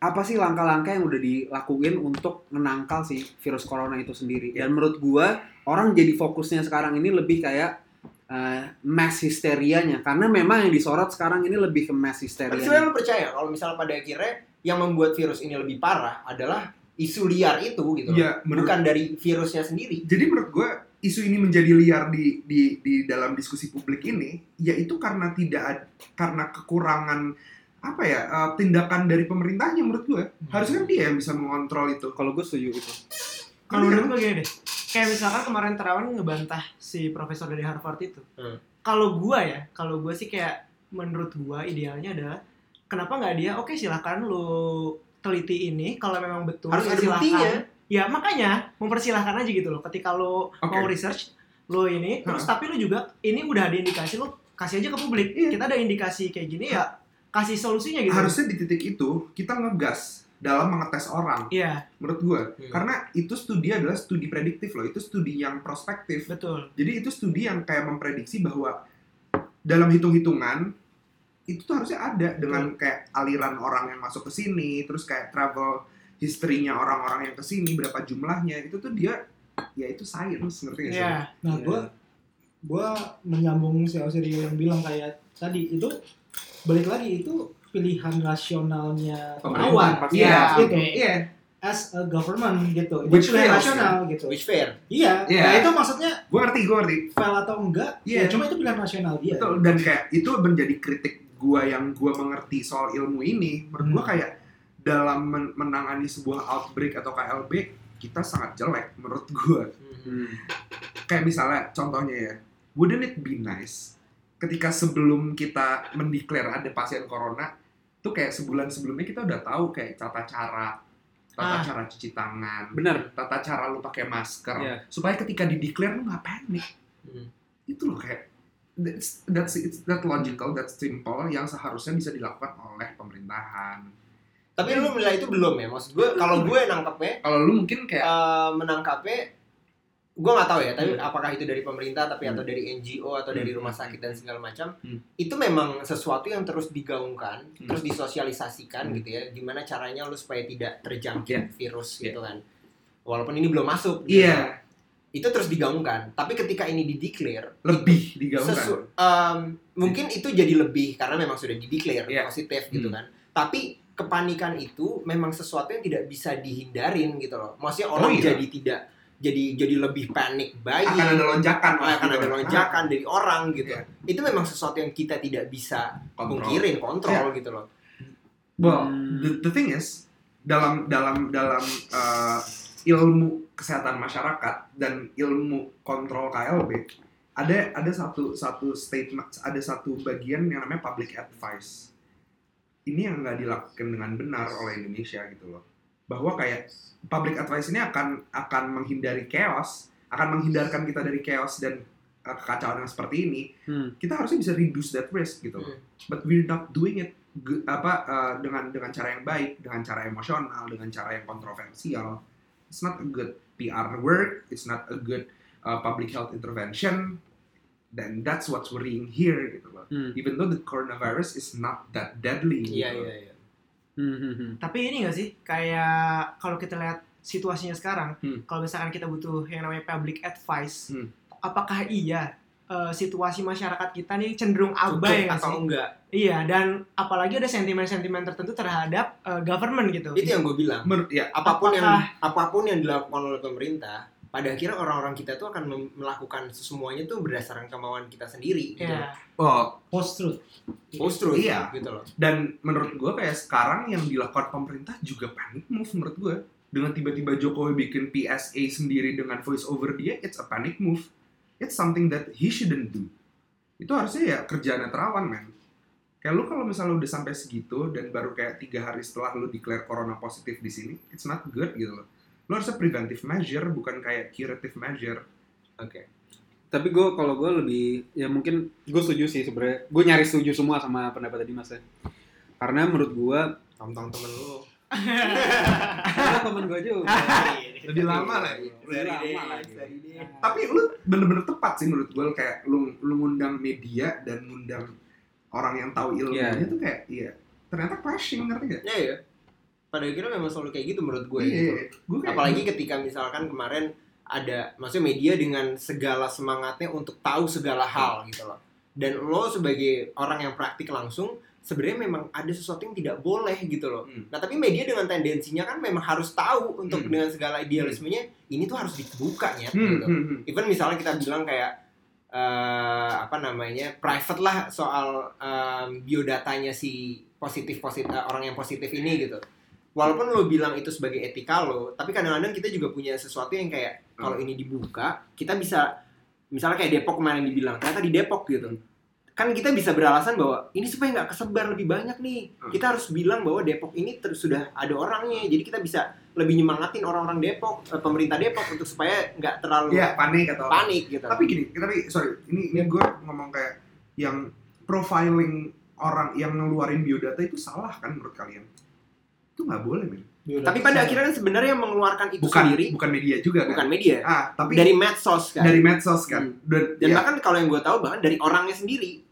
apa sih langkah-langkah yang udah dilakuin untuk menangkal si virus corona itu sendiri. Dan menurut gua orang jadi fokusnya sekarang ini lebih kayak eh, mass histerianya karena memang yang disorot sekarang ini lebih ke mass tapi hysteria. sebenarnya lu percaya kalau misalnya pada akhirnya yang membuat virus ini lebih parah adalah isu liar itu gitu loh. Iya, menurut bukan dari virusnya sendiri jadi menurut gue isu ini menjadi liar di di di dalam diskusi publik ini yaitu karena tidak karena kekurangan apa ya eh, tindakan dari pemerintahnya menurut gue harusnya kan dia yang bisa mengontrol itu Kalau gue setuju itu. Kalau menurut gue gini deh, kayak misalkan kemarin Terawan ngebantah si profesor dari Harvard itu. Hmm. Kalau gua ya, kalau gua sih kayak menurut gua idealnya adalah kenapa nggak dia? Oke silahkan lu teliti ini kalau memang betul Harus ya ada silahkan. buktinya. Ya makanya mempersilahkan aja gitu loh. Ketika lu Oke. mau research, lu ini terus tapi lu juga ini udah ada indikasi lu kasih aja ke publik. Iya. Kita ada indikasi kayak gini ya kasih solusinya gitu. harusnya di titik itu kita ngegas dalam mengetes orang Iya, menurut gue Hmm. karena itu studi adalah studi prediktif loh itu studi yang prospektif betul. jadi itu studi yang kayak memprediksi bahwa dalam hitung-hitungan itu tuh harusnya ada dengan kayak aliran orang yang masuk ke sini terus kayak travel history-nya orang-orang yang ke sini berapa jumlahnya itu tuh dia ya itu science ngerti gak sih? Iya. Nah, Iya. gue gue menyambung si Osirio yang bilang kayak tadi itu balik lagi itu pilihan rasionalnya pasti. Iya, Iya, gitu. oke. Iya. As a government gitu. Itu Which fails, rasional gitu. which fair Iya. Iya. Nah, itu maksudnya gue ngerti gue ngerti fail atau enggak? Iya. Ya, cuma itu pilihan rasional dia. Betul, dan kayak itu menjadi kritik gua yang gua mengerti soal ilmu ini. Menurut gua Hmm. kayak dalam men- menangani sebuah outbreak atau KLB kita sangat jelek menurut gua. Hmm. Kayak misalnya contohnya ya, wouldn't it be nice ketika sebelum kita mendeklar ada pasien corona, tuh kayak sebulan sebelumnya kita udah tahu kayak tata cara tata Ah. cara cuci tangan, Bener. tata cara lu pakai masker, Iya. supaya ketika dideklar lu nggak panik Hmm. itu loh kayak that's that's it's that logical that's simple yang seharusnya bisa dilakukan oleh pemerintahan tapi lu menilai itu belum ya maksud gue kalau gue nangkepnya kalau lu mungkin kayak eh, menangkapnya gue nggak tahu ya tapi Hmm. apakah itu dari pemerintah tapi atau Hmm. dari NGO atau dari Hmm. rumah sakit dan segala macam Hmm. itu memang sesuatu yang terus digaungkan Hmm. terus disosialisasikan Hmm. gitu ya gimana caranya lu supaya tidak terjangkit Yeah. virus Yeah. gitu kan walaupun ini belum masuk gitu. iya itu terus digaungkan tapi ketika ini dideklar lebih digaungkan sesu- em, mungkin itu jadi lebih karena memang sudah dideklar Iya. positif gitu Hmm. kan tapi kepanikan itu memang sesuatu yang tidak bisa dihindarin gitu loh maksudnya Oh, orang iya. jadi tidak jadi jadi lebih panik bayi akan ada lonjakan akan gitu. ada lonjakan dari orang gitu Iya. itu memang sesuatu yang kita tidak bisa Kontrol. pungkirin kontrol gitu loh well Hmm. the, the thing is dalam dalam dalam uh, ilmu kesehatan masyarakat dan ilmu kontrol KLB ada ada satu satu statement ada satu bagian yang namanya public advice ini yang nggak dilakukan dengan benar oleh Indonesia gitu loh bahwa kayak public advice ini akan akan menghindari chaos akan menghindarkan kita dari chaos dan uh, kekacauan yang seperti ini Hmm. kita harusnya bisa reduce that risk gitu loh Hmm. but we're not doing it apa uh, dengan dengan cara yang baik dengan cara emosional dengan cara yang kontroversial it's not a good PR work it's not a good uh, public health intervention then that's what's worrying here gitu loh Hmm. even though the coronavirus is not that deadly iya gitu. iya iya Hmm, hmm, hmm. Tapi ini nggak sih kayak kalau kita lihat situasinya sekarang, Hmm. kalau misalkan kita butuh yang namanya public advice, Hmm. apakah iya eh, situasi masyarakat kita nih cenderung abai nggak atau sih? enggak Iya, dan apalagi ada sentimen-sentimen tertentu terhadap eh, government gitu. itu yang gue bilang Menurut ya apa pun yang Apakah- apa pun yang dilakukan oleh pemerintah pada akhirnya orang-orang kita tuh akan melakukan semuanya tuh berdasarkan kemauan kita sendiri gitu. Iya. oh Post truth. Post truth Iya. gitu loh. dan menurut gue kayak sekarang yang dilakukan pemerintah juga panic move menurut gue dengan tiba-tiba Jokowi bikin PSA sendiri dengan voice over dia it's a panic move it's something that he shouldn't do itu harusnya ya kerjaan terawan man kayak lu kalau misalnya udah sampai segitu dan baru kayak tiga hari setelah lu declare corona positif di sini it's not good gitu loh lu harusnya preventive measure bukan kayak curative measure Oke. Tapi gue kalau gue lebih ya mungkin gue setuju sih sebenarnya. Gue nyaris setuju semua sama pendapat tadi Mas ya. Karena menurut gue Tentang temen lu. Karena temen gue juga. lebih lama lagi Lebih lama lagi. tapi lu bener-bener tepat sih menurut gue kayak lu lu ngundang media dan ngundang orang yang tahu ilmunya Iya. tuh kayak iya ternyata clashing ngerti gak? Ya ya. Pada akhirnya memang selalu kayak gitu menurut gue Iya, gitu. gue kayak Apalagi ketika misalkan kemarin ada maksudnya media dengan segala semangatnya untuk tahu segala hal gitu loh. Dan lo sebagai orang yang praktik langsung sebenarnya memang ada sesuatu yang tidak boleh gitu loh. Hmm. Nah, tapi media dengan tendensinya kan memang harus tahu untuk Hmm. dengan segala idealismenya ini tuh harus dibuka ya Hmm, gitu. hmm, hmm. Even misalnya kita bilang kayak eh, apa namanya private lah soal em, biodatanya si positif positif orang yang positif ini gitu. Walaupun lo bilang itu sebagai etika lo, tapi kadang-kadang kita juga punya sesuatu yang kayak kalau ini dibuka, kita bisa misalnya kayak Depok kemarin dibilang, ternyata di Depok gitu. Kan kita bisa beralasan bahwa ini supaya nggak kesebar lebih banyak nih. Hmm. Kita harus bilang bahwa Depok ini ter- sudah ada orangnya, jadi kita bisa lebih nyemangatin orang-orang Depok, eh, pemerintah Depok untuk supaya nggak terlalu Iya panik atau panik gitu. tapi gini tapi sorry ini ini gue ngomong kayak yang profiling orang yang ngeluarin biodata itu salah kan menurut kalian itu nggak boleh men Tapi pada akhirnya kan sebenarnya yang mengeluarkan itu bukan sendiri bukan media juga kan bukan media, ah tapi dari medsos kan. dari medsos kan Hmm. dan, Dan ya, bahkan kalau yang gue tahu bahkan dari orangnya sendiri,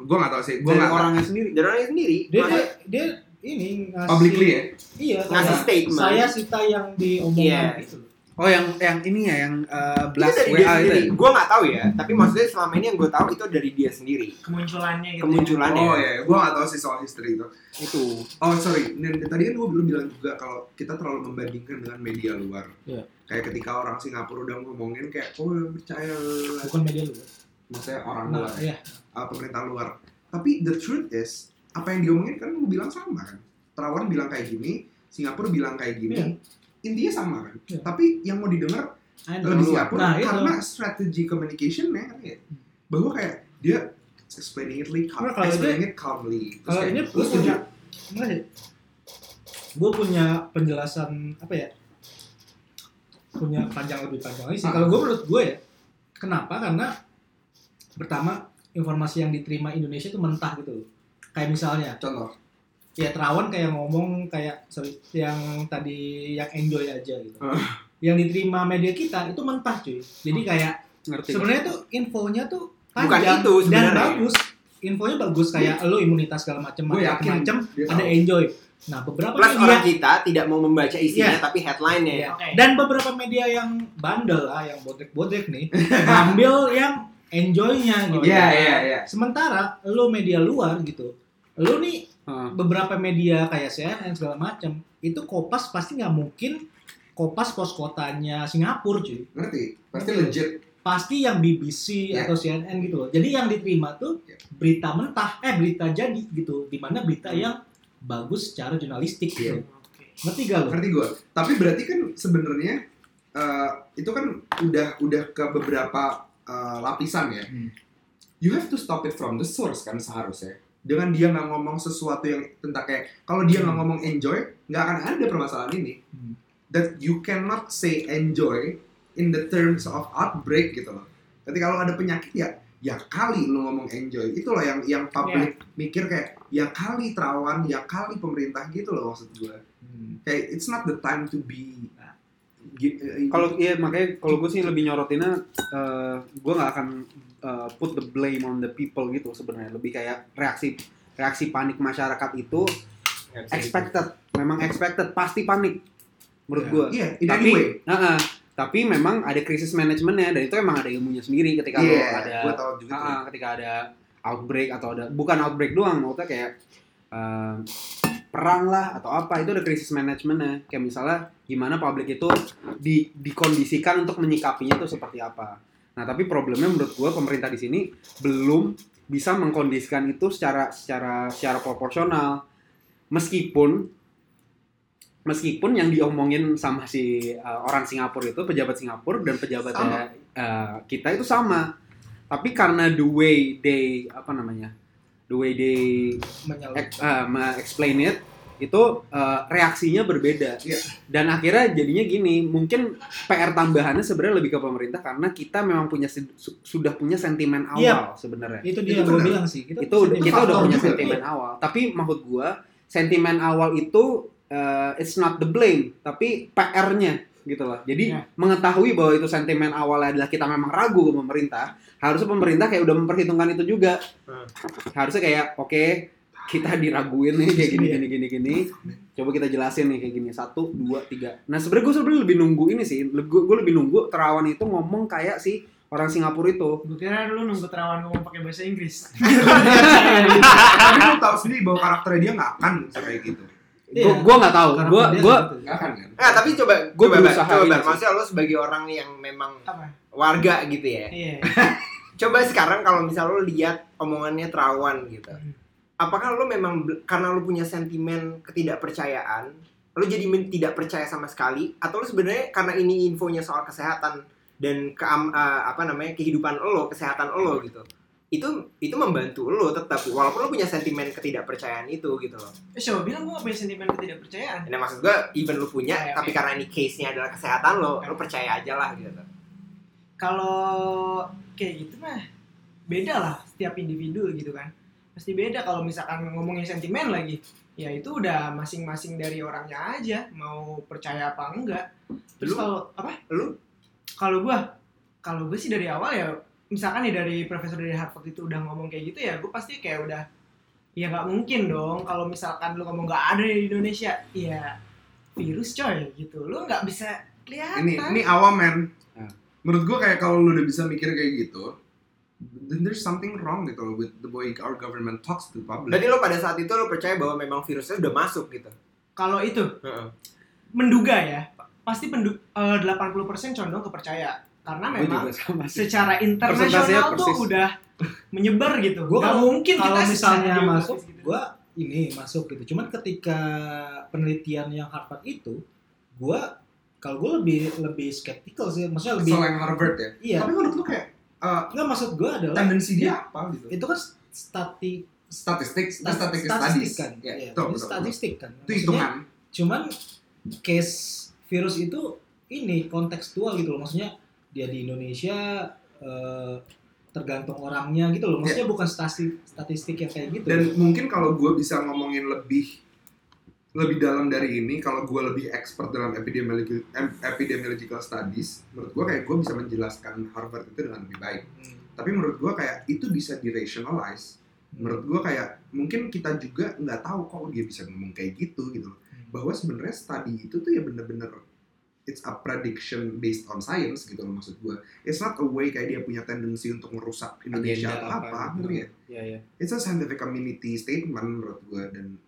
gue nggak tahu sih gue Dari nggak orangnya sendiri. dari orangnya sendiri. Dia, Masa- dia, dia ini ngasih publicly ya Iya, Ngasih statement. Saya Sita yang diomongkan Iya. itu. Oh yang yang ini ya yang uh, itu blast dari dia WA itu. sendiri. ya? Gue nggak tahu ya, tapi maksudnya selama ini yang gue tahu itu dari dia sendiri. Kemunculannya gitu. Kemunculannya. oh ya gue nggak tahu sih soal history itu Itu. Oh sorry, dan tadi kan gue belum bilang juga kalau kita terlalu membandingkan dengan media luar. Iya. Kayak ketika orang Singapura udah ngomongin kayak, oh percaya Bukan media lu. maksudnya orang Nah, luar, iya. uh, pemerintah luar. Tapi the truth is, apa yang diomongin kan lu bilang sama kan. Terawan bilang kayak gini, Singapura bilang kayak gini, Iya. Intinya sama kan. Iya. Tapi yang mau didengar Ada. lebih Singapura Nah, itu. karena strategi communication ya, kan ya. bahwa kayak dia explaining it, calm, Nah, kalau explaining it calmly. Kalau ini gue setuju? punya, sih. Gue punya penjelasan apa ya? Punya panjang lebih panjang lagi sih. Ah. Kalau gue menurut gue ya, kenapa? Karena pertama informasi yang diterima Indonesia itu mentah gitu loh. Kayak misalnya, Contoh. Ya terawan kayak ngomong kayak sorry, yang tadi yang enjoy aja gitu. Yang diterima media kita itu mentah cuy. Jadi kayak Ngerti. sebenarnya tuh infonya tuh Bukan panjang itu dan bagus. Infonya bagus kayak lo imunitas segala macam Gue yakin macam dia ada tahu. enjoy. Nah, beberapa Plus media orang kita tidak mau membaca isinya Iya. tapi headline-nya. Iya. Oke. dan beberapa media yang bandel lah, yang bodek-bodek nih, ngambil yang enjoy-nya gitu. Iya, iya, iya. Sementara lo media luar gitu, lo nih Heeh. beberapa media kayak CNN segala macam itu kopas pasti nggak mungkin kopas pos kotanya Singapura cuy Ngerti? Pasti Ngerti. legit. pasti yang BBC Ya. atau CNN gitu loh jadi yang diterima tuh Ya. berita mentah eh berita jadi gitu di mana berita yang bagus secara jurnalistik Iya. gitu ngerti gak lo? Ngerti gue. Tapi berarti kan sebenarnya eh, itu kan udah udah ke beberapa eh, lapisan ya. Hmm. You have to stop it from the source kan seharusnya. Dengan dia nggak ngomong sesuatu yang tentang kayak kalau dia nggak ngomong enjoy, nggak akan ada permasalahan ini. Hmm. That you cannot say enjoy in the terms of outbreak gitu loh. Ketika kalau ada penyakit ya ya kali lu ngomong enjoy itu loh yang yang public mikir kayak ya kali terawan ya kali pemerintah gitu loh maksud gue Hmm. kayak it's not the time to be Kalau iya makanya kalau gue sih lebih nyorotinnya eh gue nggak akan eh, put the blame on the people gitu sebenarnya lebih kayak reaksi reaksi panik masyarakat itu expected memang expected pasti panik menurut gua Iya, in tapi any way. Heeh. tapi memang ada krisis manajemennya dan itu emang ada ilmunya sendiri ketika lo Iya, ada gua tahu juga tuh. Ah, ketika ada outbreak atau ada bukan outbreak doang maksudnya kayak eh, perang lah atau apa itu ada krisis manajemennya kayak misalnya gimana publik itu di dikondisikan untuk menyikapinya itu seperti apa nah tapi problemnya menurut gua pemerintah di sini belum bisa mengkondisikan itu secara secara secara proporsional. Meskipun meskipun yang diomongin sama si uh, orang Singapura itu pejabat Singapura dan pejabat uh, kita itu sama. Tapi karena the way they apa namanya the way they uh, explain it itu uh, reaksinya berbeda Iya. dan akhirnya jadinya gini mungkin PR tambahannya sebenarnya lebih ke pemerintah karena kita memang punya sudah punya sentimen awal Iya. sebenarnya itu dia gue bilang sih kita, itu kita udah punya juga. sentimen awal tapi maksud gua sentimen awal itu uh, it's not the blame tapi PR-nya gitu loh jadi Ya. mengetahui bahwa itu sentimen awal adalah kita memang ragu ke pemerintah harusnya pemerintah kayak udah memperhitungkan itu juga Hmm. harusnya kayak oke kita diraguin nih kayak gini Iya. gini gini gini coba kita jelasin nih kayak gini satu dua tiga nah sebenarnya gue sebenarnya lebih nunggu ini sih gue lebih nunggu terawan itu ngomong kayak si orang Singapura itu Gue kira lu nunggu terawan ngomong pakai bahasa Inggris. Tapi lu tahu sendiri bahwa karakternya dia nggak akan kayak gitu. Iya. gue gue nggak tahu gue dia gue. Nggak akan kan? Nah, tapi coba Gua coba Bar, berusaha coba. Maksudnya lo sebagai orang nih yang memang Apa? warga gitu ya. Iya. Coba sekarang kalau misal lo lihat omongannya Terawan gitu. Apakah lo memang karena lo punya sentimen ketidakpercayaan, lo jadi tidak percaya sama sekali atau lo sebenarnya karena ini infonya soal kesehatan dan ke apa namanya kehidupan lo, kesehatan lo gitu. Itu itu membantu lo tetap walaupun lo punya sentimen ketidakpercayaan itu gitu loh. Eh, siapa bilang gue gak punya sentimen ketidakpercayaan? Nah maksud gue even lo punya Oke, tapi oke. karena ini case-nya adalah kesehatan lo, lo percaya aja lah gitu. Kalau kayak gitu mah beda lah setiap individu gitu kan. Pasti beda kalau misalkan ngomongin sentimen lagi. Ya itu udah masing-masing dari orangnya aja mau percaya apa enggak. Terus kalau apa? Lu? Kalau gua kalau gue sih dari awal ya misalkan nih dari profesor dari Harvard itu udah ngomong kayak gitu ya gue pasti kayak udah ya nggak mungkin dong kalau misalkan lu ngomong nggak ada di Indonesia ya virus coy gitu lu nggak bisa kelihatan Ini ini awam men. Ah. Menurut gua kayak kalau lu udah bisa mikir kayak gitu, then there's something wrong gitu loh with the way our government talks to the public. Berarti lo pada saat itu lo percaya bahwa memang virusnya udah masuk gitu. kalau itu Heeh. menduga ya pasti pendu eh, 80% condong kepercaya karena gue memang secara internasional tuh persis. udah menyebar gitu Gua Nggak kalau- mungkin kalau kita misalnya masuk, gitu. gua ini masuk gitu. Cuman ketika penelitian yang Harvard itu, gua kalau gua lebih lebih skeptical sih. Maksudnya lebih Selain Harvard ya. iya. Tapi menurut lu kayak uh, Enggak maksud gua adalah tendensi dia apa gitu? itu kan stati Statistik, stat- statistik statistik kan. Ya, Iya, betul, betul, statistik kan. Itu hitungan. Cuman case virus itu ini kontekstual gitu loh. Maksudnya dia di Indonesia eh, tergantung orangnya gitu loh. Maksudnya bukan statistik statistik yang kayak gitu. Dan mungkin kalau gue bisa ngomongin lebih lebih dalam dari ini, kalau gue lebih expert dalam epidemiological, em- epidemiological studies, menurut gue kayak gue bisa menjelaskan Harvard itu dengan lebih baik. Hmm. Tapi menurut gue kayak itu bisa di-rationalize. Menurut gue kayak mungkin kita juga nggak tahu kok dia bisa ngomong kayak gitu gitu loh. Hmm. Bahwa sebenarnya study itu tuh ya bener-bener it's a prediction based on science gitu loh maksud gue. It's not a way kayak dia punya tendensi untuk merusak Indonesia Agenda atau apa apa, gitu. ya? Iya, iya. It's a scientific community statement menurut gue dan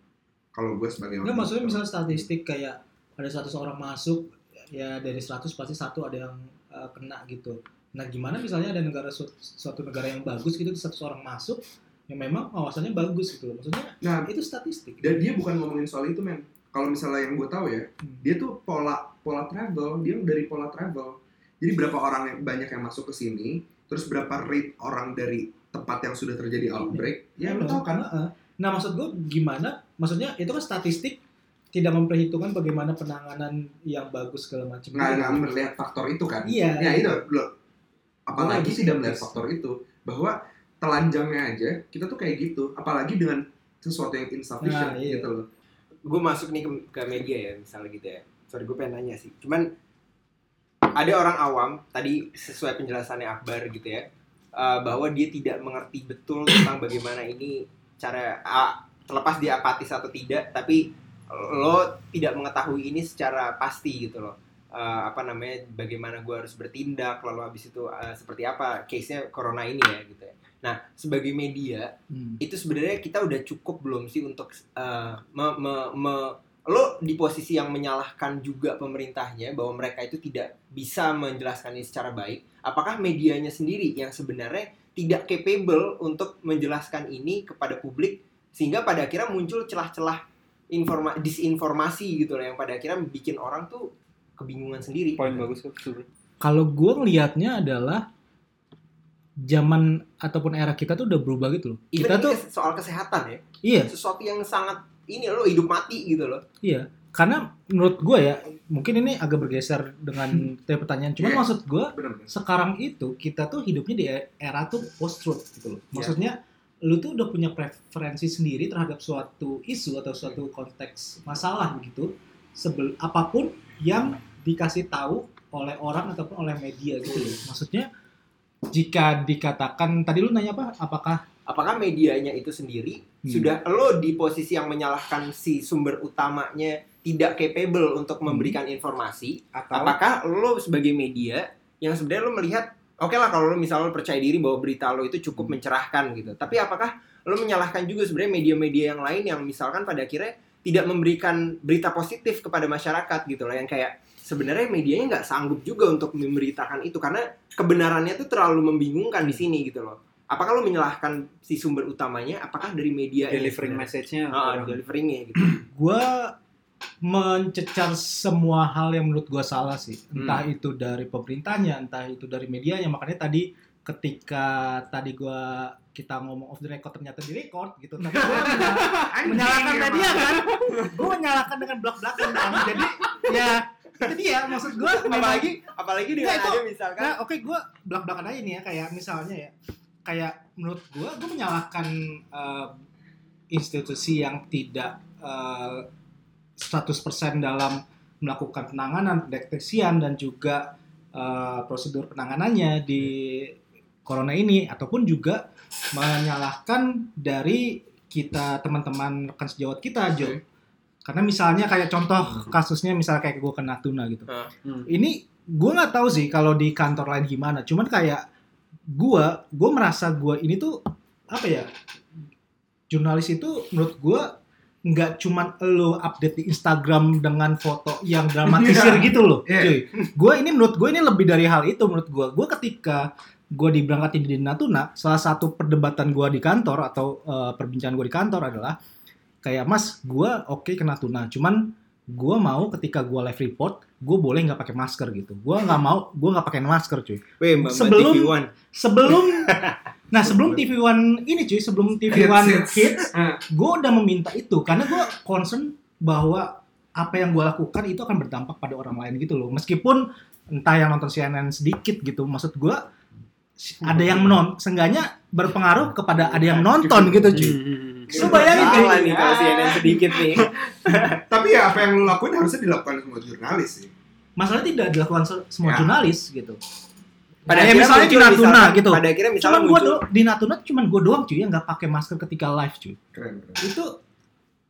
kalau gue sebagai orang maksudnya gitu. misalnya statistik kayak ada 100 orang masuk ya dari 100 pasti satu ada yang uh, kena gitu. Nah gimana misalnya ada negara su- suatu negara yang bagus gitu 100 orang masuk yang memang awasannya bagus gitu loh. Maksudnya nah itu statistik. dan dia bukan ngomongin soal itu men kalau misalnya yang gue tahu ya Hmm. dia tuh pola pola travel dia dari pola travel jadi berapa orang yang banyak yang masuk ke sini terus berapa rate orang dari tempat yang sudah terjadi outbreak ya lu Iya, tahu kan Heeh. Nah maksud gue gimana? Maksudnya itu kan statistik tidak memperhitungkan bagaimana penanganan yang bagus segala macam. nggak nggak melihat faktor itu kan Iya. ya itu loh apalagi Gua tidak lagi melihat faktor itu bahwa telanjangnya aja kita tuh kayak gitu apalagi dengan sesuatu yang insufficient Nah, iya. gitu loh gue masuk nih ke, ke media ya misalnya gitu ya sorry gue pengen nanya sih cuman ada orang awam tadi sesuai penjelasannya Akbar gitu ya eh, bahwa dia tidak mengerti betul tentang bagaimana ini cara ah, terlepas dia apatis atau tidak tapi lo tidak mengetahui ini secara pasti gitu loh Eh, apa namanya bagaimana gue harus bertindak lalu habis itu eh, seperti apa case nya corona ini ya gitu ya nah sebagai media Hmm. itu sebenarnya kita udah cukup belum sih untuk eh, me- me- me- lo di posisi yang menyalahkan juga pemerintahnya bahwa mereka itu tidak bisa menjelaskan ini secara baik apakah medianya sendiri yang sebenarnya tidak capable untuk menjelaskan ini kepada publik sehingga pada akhirnya muncul celah-celah informa disinformasi gitu loh yang pada akhirnya bikin orang tuh kebingungan sendiri Poin bagus. Kalau gue ngelihatnya adalah zaman ataupun era kita tuh udah berubah gitu loh. Even Kita ini tuh soal kesehatan ya iya, sesuatu yang sangat ini lo hidup mati gitu loh iya. Karena menurut gue ya, mungkin ini agak bergeser dengan tadi pertanyaan. Cuman Iya. maksud gue sekarang itu kita tuh hidupnya di era tuh post truth gitu loh. Iya. Maksudnya lu tuh udah punya preferensi sendiri terhadap suatu isu atau suatu konteks masalah begitu. Sebel apa pun yang dikasih tahu oleh orang ataupun oleh media gitu loh. Maksudnya jika dikatakan tadi lu nanya apa? Apakah apakah medianya itu sendiri Hmm. sudah lo di posisi yang menyalahkan si sumber utamanya tidak capable untuk Hmm. memberikan informasi Atau? apakah lo sebagai media yang sebenarnya lo melihat oke lah kalau lo misalnya lo percaya diri bahwa berita lo itu cukup Hmm. mencerahkan gitu tapi apakah lo menyalahkan juga sebenarnya media-media yang lain yang misalkan pada akhirnya tidak memberikan berita positif kepada masyarakat gitu loh yang kayak sebenarnya medianya nggak sanggup juga untuk memberitakan itu karena kebenarannya tuh terlalu membingungkan di sini gitu loh. Apakah lo menyalahkan si sumber utamanya? Apakah dari media delivering message-nya kurang. deliveringnya gitu. Gue mencecar semua hal yang menurut gue salah sih. Entah itu dari pemerintahnya entah itu dari medianya. Makanya tadi ketika tadi gue kita ngomong off the record ternyata di record gitu. Tapi gue menyalahkan media kan? Gue menyalahkan dengan belak belakan kan? Jadi ya itu dia. Maksud gue apalagi apalagi dengan itu- ada misalkan. Nah, oke gue belak belakan aja nih ya. Kayak misalnya ya kayak menurut gue gue menyalahkan eh, institusi yang tidak eh, 100% dalam melakukan penanganan pendeteksian dan juga eh, prosedur penanganannya di corona ini ataupun juga menyalahkan dari kita teman-teman rekan sejawat kita Jo. Karena misalnya kayak contoh kasusnya misalnya kayak gue kena tuna gitu. Hmm. ini gue nggak tahu sih kalau di kantor lain gimana. Cuman kayak gue gue merasa gue ini tuh apa ya jurnalis itu menurut gue nggak cuman lo update di Instagram dengan foto yang dramatisir Iya. gitu loh Iya. cuy. Gue ini menurut gue ini lebih dari hal itu menurut gue gue ketika gue diberangkatin di Natuna salah satu perdebatan gue di kantor atau eh, perbincangan gue di kantor adalah kayak mas gue oke ke Natuna cuman gue mau ketika gue live report gue boleh nggak pakai masker gitu. Gue nggak mau gue nggak pakai masker cuy. Weh, Mbak Sebelum- sebelum nah sebelum TV One ini cuy sebelum TV Hits, One hits. hits gue udah meminta itu karena gue concern bahwa apa yang gue lakukan itu akan berdampak pada orang lain gitu loh meskipun entah yang nonton CNN sedikit gitu maksud gue ada yang menonton seenggaknya berpengaruh kepada ada yang nonton gitu cuy Lu bayangin kayak- nih kalau CNN sedikit nih. Tapi ya apa yang lu lakuin harusnya dilakukan semua jurnalis sih. masalahnya tidak dilakukan se- semua Ya. jurnalis gitu Pada akhirnya misalnya di Natuna misalkan- gitu. Pada akhirnya misalnya cuman gue muncul di Natuna cuman gue doang cuy yang nggak pakai masker ketika live cuy Keren, keren. itu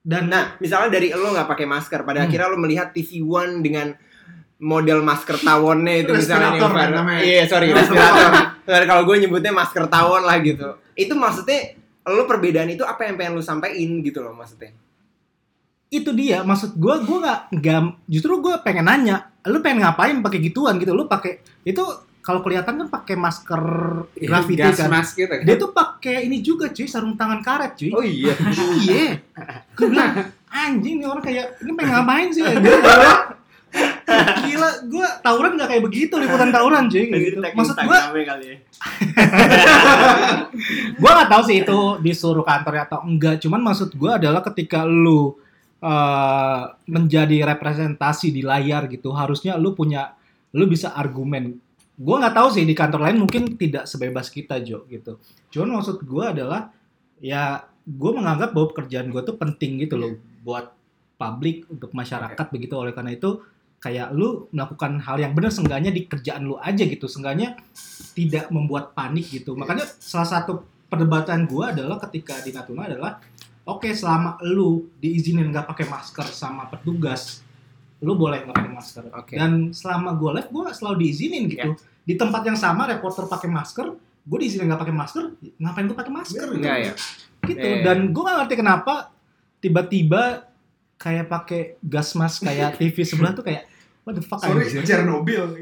dan Nah, misalnya dari lo nggak pakai masker, pada Hmm. akhirnya lo melihat TV One dengan model masker tawonnya itu misalnya yang baru- namanya. Iya, sorry, respirator. Kalau gue nyebutnya masker tawon lah gitu. Itu maksudnya lo perbedaan itu apa yang pengen lo sampein gitu loh maksudnya. itu dia maksud gue gue nggak nggak justru gue pengen nanya lu pengen ngapain pakai gituan gitu lu pakai itu kalau kelihatan kan pakai masker graffiti gas kan. mask gitu kan. Dia tuh pakai ini juga cuy sarung tangan karet cuy. Oh iya. iya. Gue bilang anjing nih orang kayak ini pengen ngapain sih? Gua- gila gue tawuran nggak kayak begitu liputan tawuran cuy kayak gitu. maksud gue kali gue nggak tahu sih itu disuruh kantor atau enggak cuman maksud gue adalah ketika lu eh, menjadi representasi di layar gitu harusnya lu punya lu bisa argumen gue nggak tahu sih di kantor lain mungkin tidak sebebas kita Jo gitu. Cuman maksud gue adalah ya gue menganggap bahwa pekerjaan gue tuh penting gitu loh buat publik untuk masyarakat begitu. Oleh karena itu kayak lu melakukan hal yang benar seenggaknya di kerjaan lu aja gitu. Seenggaknya tidak membuat panik gitu. Makanya salah satu perdebatan gue adalah ketika di Natuna adalah oke selama lu diizinin nggak pakai masker sama petugas lu boleh nggak pakai masker Oke. dan selama gue live gue selalu diizinin gitu di tempat yang sama reporter pakai masker gue diizinin nggak pakai masker ngapain gue pakai masker gitu, Enggak ya. gitu. Iya. dan gue nggak ngerti kenapa tiba-tiba kayak pakai gas mask kayak TV sebelah tuh kayak what the fuck Sorry, anjir? Chernobyl.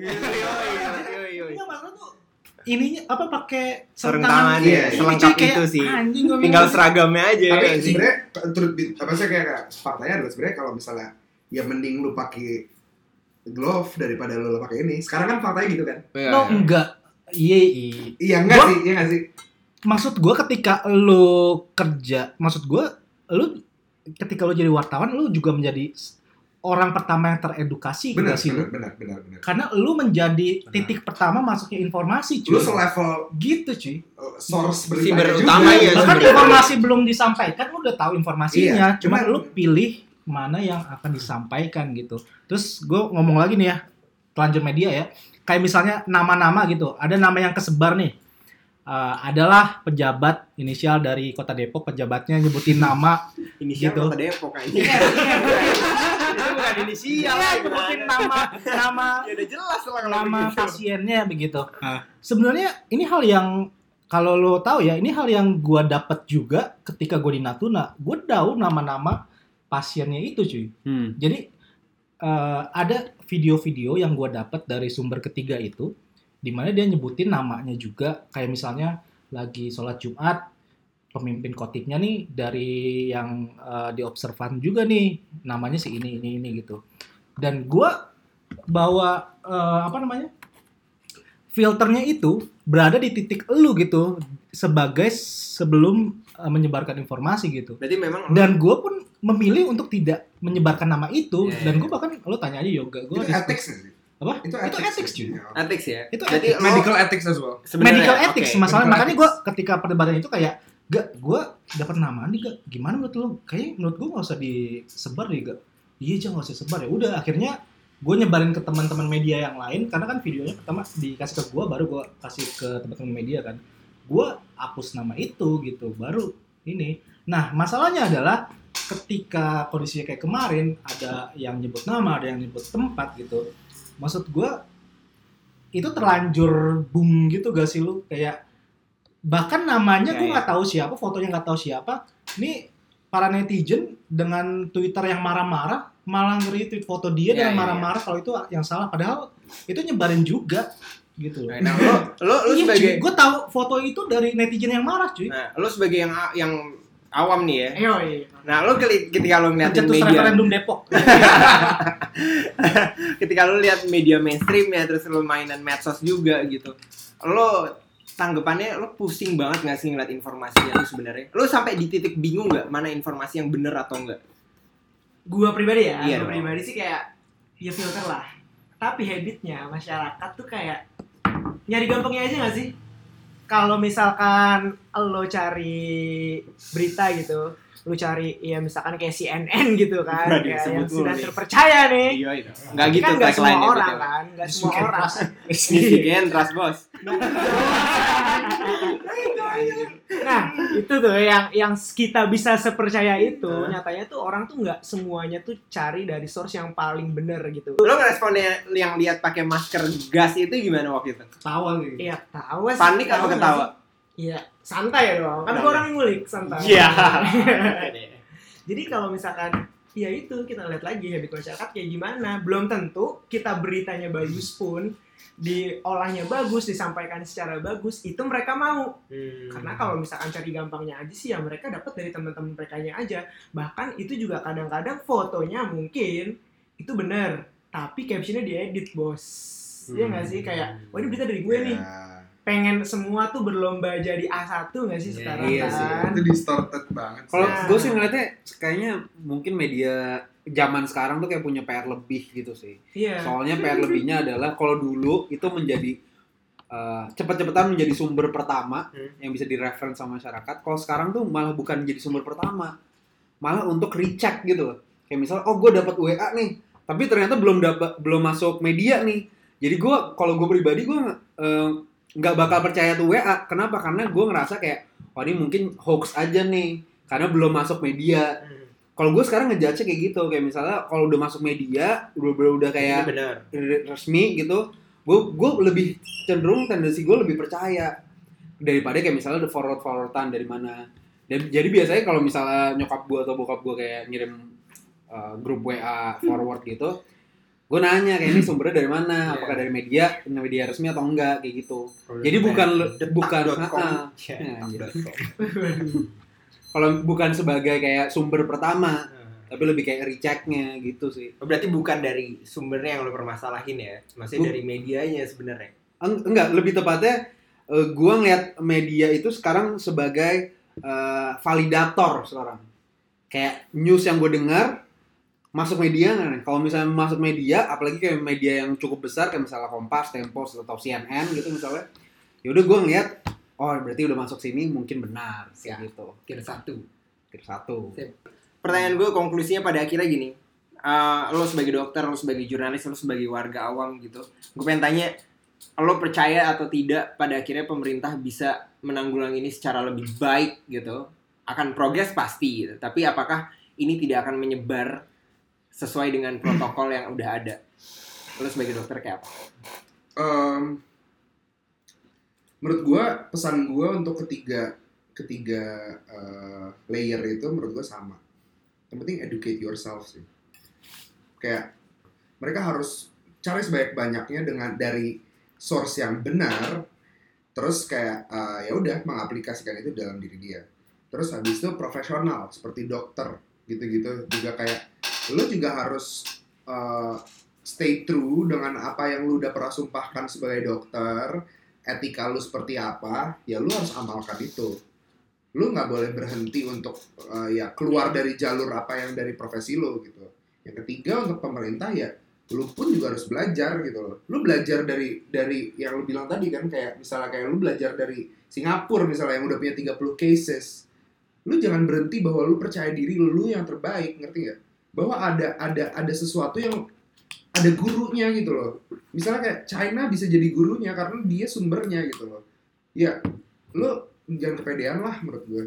Ininya apa pakai Sarung tangan, gitu. iya, Ini selengkap kayak, itu sih. Anjing Tinggal seragamnya aja Tapi ya sebenarnya apa sih kayak kayak faktanya adalah sebenarnya kalau misalnya ya mending lu pakai glove daripada lu pakai ini. Sekarang kan faktanya gitu kan. No enggak. Iya, iya. Iya enggak Gua- sih, iya enggak sih? Maksud gua ketika lu kerja, maksud gua lu ketika lu jadi wartawan lu juga menjadi orang pertama yang teredukasi Benar, sih lu? benar, benar, benar, benar. Karena lu menjadi Benar. titik pertama masuknya informasi cuy. Lu selevel gitu cuy. uh, source juga. utama ya, Bahkan sebenarnya. informasi belum disampaikan lu udah tahu informasinya, Iya, cuma cuman- lu pilih mana yang akan disampaikan gitu. Terus gue ngomong lagi nih ya, telanjur media ya. Kayak misalnya nama-nama gitu, ada nama yang kesebar nih. Eh, adalah pejabat inisial dari Kota Depok, pejabatnya nyebutin nama, Inisial Gitu. Kota Depok kayaknya. Iya, Itu bukan inisial. Iya, gimana? nyebutin nama nama Ya udah jelas lah kalau nama begitu. pasiennya begitu. Sebenarnya ini hal yang kalau lo tahu ya, ini hal yang gua dapat juga ketika gue di Natuna. Gue tahu nama-nama pasiennya itu, cuy. Hmm. Jadi eh, ada video-video yang gua dapat dari sumber ketiga itu, di mana dia nyebutin namanya juga, kayak misalnya lagi sholat Jumat, pemimpin kotipnya nih dari yang eh, di observan juga nih, namanya si ini ini ini gitu. Dan gua bawa eh, apa namanya filternya itu berada di titik elu gitu sebagai sebelum eh, menyebarkan informasi gitu Berarti memang dan gue pun memilih untuk tidak menyebarkan nama itu Iya, dan iya. gue bahkan lo tanya aja yoga gue Itu ethics sih? apa Itu itu ethics cuy Iya. ethics ya. Itu Jadi ethics. Medical ethics as well. sebenarnya- medical ethics masalah medical makanya gue ketika perdebatan itu kayak gak gue dapat nama nih gak gimana menurut lo kayaknya menurut gue nggak usah disebar deh gak iya aja nggak usah sebar ya udah akhirnya gue nyebarin ke teman-teman media yang lain karena kan videonya pertama dikasih ke gue baru gue kasih ke teman-teman media kan gue hapus nama itu gitu baru ini nah masalahnya adalah ketika kondisinya kayak kemarin ada yang nyebut nama ada yang nyebut tempat gitu maksud gue itu terlanjur boom gitu gak sih lu kayak bahkan namanya Ya, gue ya. nggak tahu siapa fotonya nggak tahu siapa ini para netizen dengan Twitter yang marah-marah malah nge-retweet foto dia Ya, dengan ya, marah-marah kalau itu yang salah padahal itu nyebarin juga gitu loh. Nah, lo lo lo Iya, sebagai gue tahu foto itu dari netizen yang marah cuy. Nah, lo sebagai yang yang awam nih ya. Ayo, iya. Nah, lo ketika lo ngeliatin Pencetus media, referendum Depok. ketika lo lihat media mainstream ya, terus lo mainan medsos juga gitu, lo tanggapannya lo pusing banget nggak sih ngeliat informasinya tuh sebenarnya? Lo sampai di titik bingung nggak mana informasi yang bener atau enggak? Gua pribadi ya, Iya gua dong. pribadi sih kayak ya filter lah. Tapi habitnya masyarakat tuh kayak nyari gampangnya aja gak sih? Kalau misalkan lo cari berita gitu, lo cari ya misalkan kayak CNN gitu kan, kayak disebut yang sudah nih. terpercaya nih. Iya itu. Nggak gitu kan nggak semua orang kan, nggak semua orang. Miskin, trust bos. Nah, itu tuh yang yang kita bisa sepercaya itu, Hah? nyatanya tuh orang tuh nggak semuanya tuh cari dari source yang paling bener gitu. Lo ngeresponnya yang lihat pakai masker gas itu gimana waktu itu? Tawa nih. Iya, sih. Panik nggak ketawa? Iya, santai ya dong. Kan gue orang yang ngulik, santai. Iya. Jadi kalau misalkan ya itu kita lihat lagi habit masyarakat kayak gimana. Belum tentu kita beritanya bagus pun diolahnya bagus, disampaikan secara bagus, itu mereka mau. Hmm. Karena kalau misalkan cari gampangnya aja sih ya mereka dapat dari teman-teman mereka aja. Bahkan itu juga kadang-kadang fotonya mungkin itu bener, tapi captionnya diedit bos. Iya nggak sih kayak, wah ini berita dari gue nih. Pengen semua tuh berlomba jadi A1 nggak sih Iya, sekarang iya sih. kan? itu distorted banget. sih. Kalau Nah. gue sih ngeliatnya kayaknya mungkin media zaman sekarang tuh kayak punya PR lebih gitu sih. Iya. Soalnya PR lebihnya adalah kalau dulu itu menjadi uh, cepet-cepetan menjadi sumber pertama Hmm. yang bisa direference sama masyarakat. Kalau sekarang tuh malah bukan jadi sumber pertama, malah untuk recheck gitu loh. Kayak misal, oh gue dapat WA nih, tapi ternyata belum dapat belum masuk media nih. Jadi gue kalau gue pribadi gue uh, nggak bakal percaya tuh WA. Kenapa? Karena gue ngerasa kayak, wah ini mungkin hoax aja nih. karena belum masuk media Hmm. kalau gue sekarang ngejudge kayak gitu kayak misalnya kalau udah masuk media udah udah, udah Ini kayak benar. resmi gitu gue gue lebih cenderung tendensi gue lebih percaya daripada kayak misalnya the forward forwardan dari mana jadi biasanya kalau misalnya nyokap gue atau bokap gue kayak ngirim uh, grup wa forward gitu gue nanya kayak ini sumbernya dari mana? Iya. apakah dari media media resmi atau enggak? Kayak gitu. Jadi bukan bukan ah, kalau bukan sebagai kayak sumber pertama Nah. tapi lebih kayak rechecknya gitu sih. Oh, Berarti bukan dari sumbernya yang lo permasalahin ya, maksudnya Bu- dari medianya sebenarnya. Eng- enggak lebih tepatnya eh, gua ngeliat media itu sekarang sebagai eh, validator sekarang. Kayak news yang gue dengar masuk media nggak nih kalau misalnya masuk media apalagi kayak media yang cukup besar kayak misalnya Kompas, Tempo atau CNN gitu misalnya yaudah gue ngeliat oh berarti udah masuk sini mungkin benar Ya. kayak gitu Kira satu. Kira satu Pertanyaan gue konklusinya pada akhirnya gini. Eh, lo sebagai dokter, lo sebagai jurnalis, lo sebagai warga awam gitu. Gue pengen tanya, lo percaya atau tidak pada akhirnya pemerintah bisa menanggulangi ini secara lebih baik gitu? Akan progres pasti gitu. Tapi apakah ini tidak akan menyebar sesuai dengan protokol yang udah ada? Lo sebagai dokter kayak apa? Em, menurut gua pesan gua untuk ketiga ketiga eh, layer itu menurut gua sama. Yang penting educate yourself sih. Kayak mereka harus cari sebanyak-banyaknya dengan dari source yang benar. Terus kayak eh, ya udah mengaplikasikan itu dalam diri dia. Terus habis itu profesional seperti dokter gitu-gitu juga kayak lu juga harus eh, stay true dengan apa yang lu udah pernah sumpahkan sebagai dokter, etika lu seperti apa, ya lu harus amalkan itu. Lu nggak boleh berhenti untuk eh, ya keluar dari jalur apa yang dari profesi lu gitu. Yang ketiga untuk pemerintah ya lu pun juga harus belajar gitu loh. Lu belajar dari dari yang lu bilang tadi kan kayak misalnya kayak lu belajar dari Singapura misalnya yang udah punya 30 cases. Lu jangan berhenti bahwa lu percaya diri lu yang terbaik, ngerti nggak? Bahwa ada ada ada sesuatu yang ada gurunya gitu loh. Misalnya kayak China bisa jadi gurunya karena dia sumbernya gitu loh. Ya, lu jangan kepedean lah menurut gue.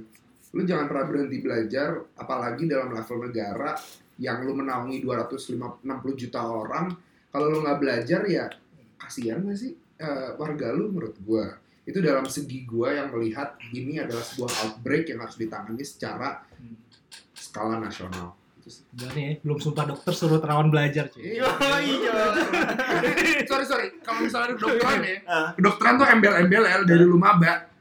Lu jangan pernah berhenti belajar, apalagi dalam level negara yang lu menaungi 260 juta orang. Kalau lu nggak belajar ya kasihan nggak sih eh, warga lu menurut gue. Itu dalam segi gue yang melihat ini adalah sebuah outbreak yang harus ditangani secara skala nasional. Udah nih, belum sumpah dokter suruh terawan belajar cuy. Iya, iya. sorry sorry, kalau misalnya kedokteran ya, Ah. kedokteran tuh embel-embel ya dari lu maba.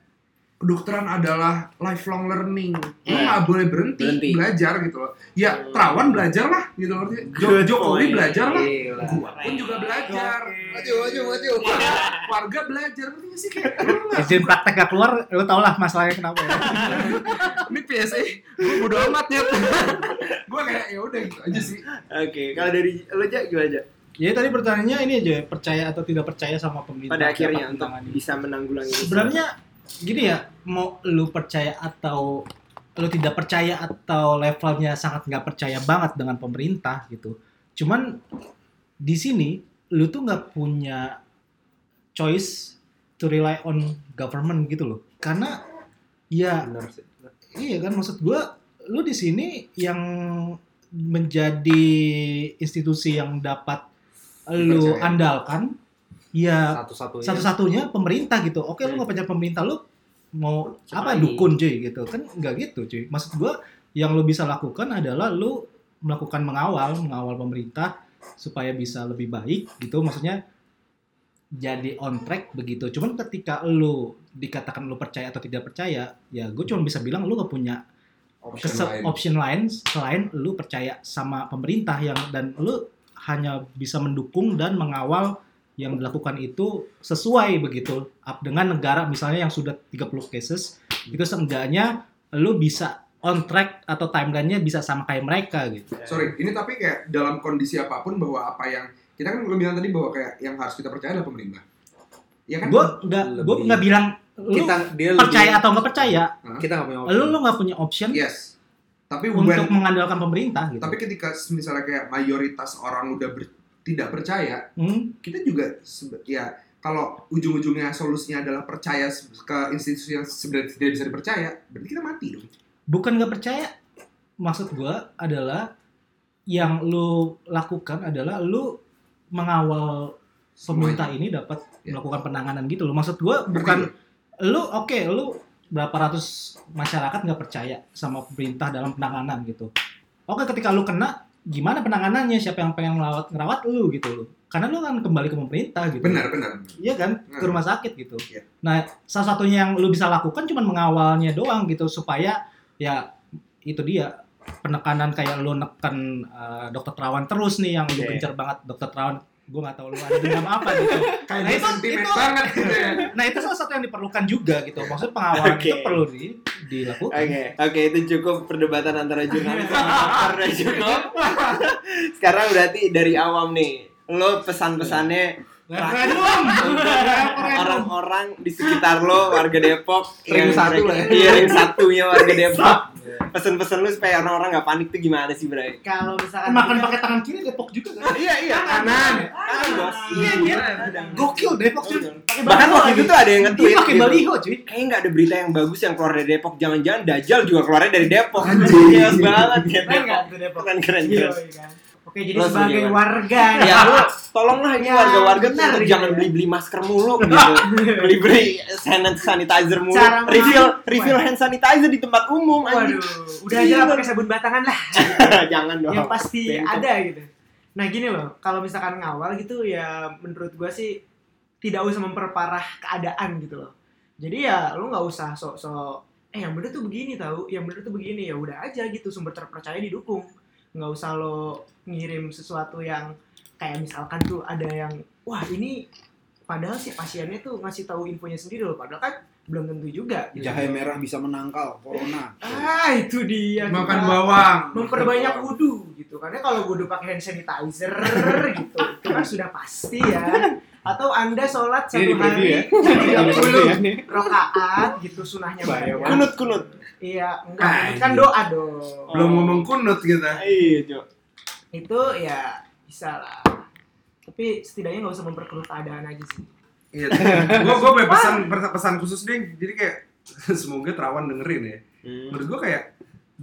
Kedokteran adalah lifelong learning. Lu Iya. nggak boleh berhenti, Berhenti. belajar gitu loh. Ya, terawan belajar lah gitu loh. Jokowi belajar lah. Gila. Gua pun juga belajar. Maju, maju, maju. Warga belajar. Ngerti sih kayak. Izin praktek gak keluar, lu tau lah masalahnya kenapa ya. Ini PSA, gue bodo amat nyet. gue kayak ya udah gitu aja sih. Oke, kalau dari lo aja gimana aja? Jadi tadi pertanyaannya ini aja, percaya atau tidak percaya sama pemerintah. Pada akhirnya untuk bisa menanggulangi ini. Sebenarnya gini ya, mau lu percaya atau lu tidak percaya atau levelnya sangat nggak percaya banget dengan pemerintah gitu. Cuman di sini lu tuh nggak punya choice to rely on government gitu loh. Karena ya Benar sih. Iya kan maksud gua lu di sini yang menjadi institusi yang dapat lu andalkan ya Satu-satunya. satu-satunya pemerintah gitu. Oke lu nggak percaya pemerintah lu mau Siapa apa lagi? dukun cuy gitu kan nggak gitu cuy. Maksud gua yang lu bisa lakukan adalah lu melakukan mengawal mengawal pemerintah supaya bisa lebih baik gitu. Maksudnya jadi on track begitu. Cuman ketika lu dikatakan lu percaya atau tidak percaya, ya gue cuma bisa bilang lu gak punya Option lain. option lain selain lu percaya sama pemerintah yang dan lu hanya bisa mendukung dan mengawal yang dilakukan itu sesuai begitu Up dengan negara misalnya yang sudah 30 cases itu seenggaknya lu bisa on track atau timelinenya bisa sama kayak mereka gitu. Sorry, ini tapi kayak dalam kondisi apa pun bahwa apa yang kita kan lu bilang tadi bahwa kayak yang harus kita percaya adalah pemerintah. Ya kan? Gue nggak gue nggak bilang lu Kita dia percaya lebih, atau nggak percaya, kita nggak punya opsi. lu lu nggak punya option Yes. Tapi untuk when, mengandalkan pemerintah gitu. tapi ketika misalnya kayak mayoritas orang udah ber- tidak percaya, Hmm, kita juga ya kalau ujung-ujungnya solusinya adalah percaya ke institusi yang sebenarnya tidak bisa dipercaya, berarti kita mati dong. bukan nggak percaya maksud gua adalah yang lu lakukan adalah lu mengawal pemerintah ini dapat Ya. melakukan penanganan gitu loh. Maksud gua bukan lu oke lu berapa ratus masyarakat nggak percaya sama pemerintah dalam penanganan gitu. Oke ketika lu kena gimana penanganannya siapa yang pengen ngerawat ngerawat lu gitu loh karena lu kan kembali ke pemerintah gitu Benar, benar. Iya kan ke Hmm. rumah sakit gitu. Iya. Nah salah satunya yang lu bisa lakukan cuma mengawalnya doang gitu supaya ya itu dia penekanan kayak lu neken uh, dokter Terawan terus nih yang lu Oke. gencar banget dokter Terawan gue nggak tahu lu ada dendam apa gitu. Kayak Nah, itu- itu- banget gitu ya. Nah itu salah satu yang diperlukan juga gitu. Maksud pengawalan Oke. itu perlu di, dilakukan. Oke, oke itu cukup perdebatan antara jurnalis sama dokter cukup. Sekarang berarti dari awam nih, lo pesan-pesannya Orang-orang di sekitar lo warga Depok Ring yang satu lah ya. iya ring satunya warga Depok pesen-pesen lu supaya orang-orang nggak panik tuh gimana sih Bray? Kalau misalkan Makan pakai tangan kiri Depok juga kan? Iya iya kanan, kanan bos. Iya dia gokil Depok cuy. Pakai Bahkan waktu itu tuh ada yang Dia nge-tweet pakai gitu. baliho cuy. Kayaknya nggak ada berita yang bagus yang keluar dari Depok. Jangan-jangan Dajjal juga keluarnya dari Depok. Jelas banget ya Keren nggak Depok. tuh Depok? Keren keren Iya, keren. Oke, jadi Lo sebagai warga Ya lu tolonglah ini Ya, warga-warga tuh benar gitu jangan ya. beli-beli masker mulu gitu. Beli-beli hand sanitizer mulu. Cara Refill refill hand sanitizer di tempat umum anjing. Waduh, udah aja lah pakai sabun batangan lah. jangan dong. yang pasti Bengkok. ada gitu. Nah gini loh, kalau misalkan ngawal gitu ya menurut gua sih tidak usah memperparah keadaan gitu loh. Jadi ya lu nggak usah sok-sok eh yang bener tuh begini tahu, yang bener tuh begini ya udah aja gitu sumber terpercaya didukung. Nggak usah lo ngirim sesuatu yang kayak misalkan tuh ada yang wah ini padahal si pasiennya tuh ngasih tahu infonya sendiri loh padahal kan belum tentu juga gitu. Jahe merah bisa menangkal corona. Ah, itu dia. Makan kita bawang. memperbanyak wudhu gitu karena kalau wudhu pakai hand sanitizer gitu itu kan sudah pasti ya atau anda sholat satu hari ya. tiga puluh Iya nih. rakaat gitu sunahnya banyak Kunut kunut. iya enggak Ah, itu kan iya. doa dong Belum ngomong kunut kita. Iya, Jo. itu ya bisa lah tapi setidaknya nggak usah memperkeruh keadaan aja sih Iya. Gua gua punya pesan pesan khusus deh. Jadi kayak semoga Terawan dengerin ya. Menurut gua kayak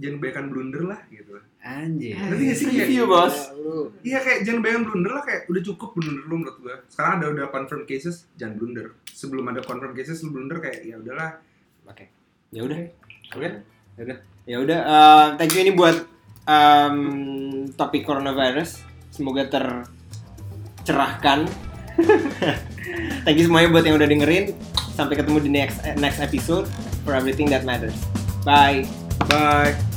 jangan kebanyakan blunder lah gitu. Anjir. Ngerti gak sih kayak Review bos. Lu Iya kayak jangan kebanyakan blunder lah kayak udah cukup blunder lu menurut gua. Sekarang ada udah confirm cases jangan blunder. Sebelum ada confirm cases lu blunder kayak ya udahlah. Oke. Ya udah. Oke. Ya udah. Ya udah. eh, thank you ini buat em, topik coronavirus. Semoga tercerahkan. thank you semuanya buat yang udah dengerin. Sampai ketemu di next next episode for everything that matters. Bye. Bye.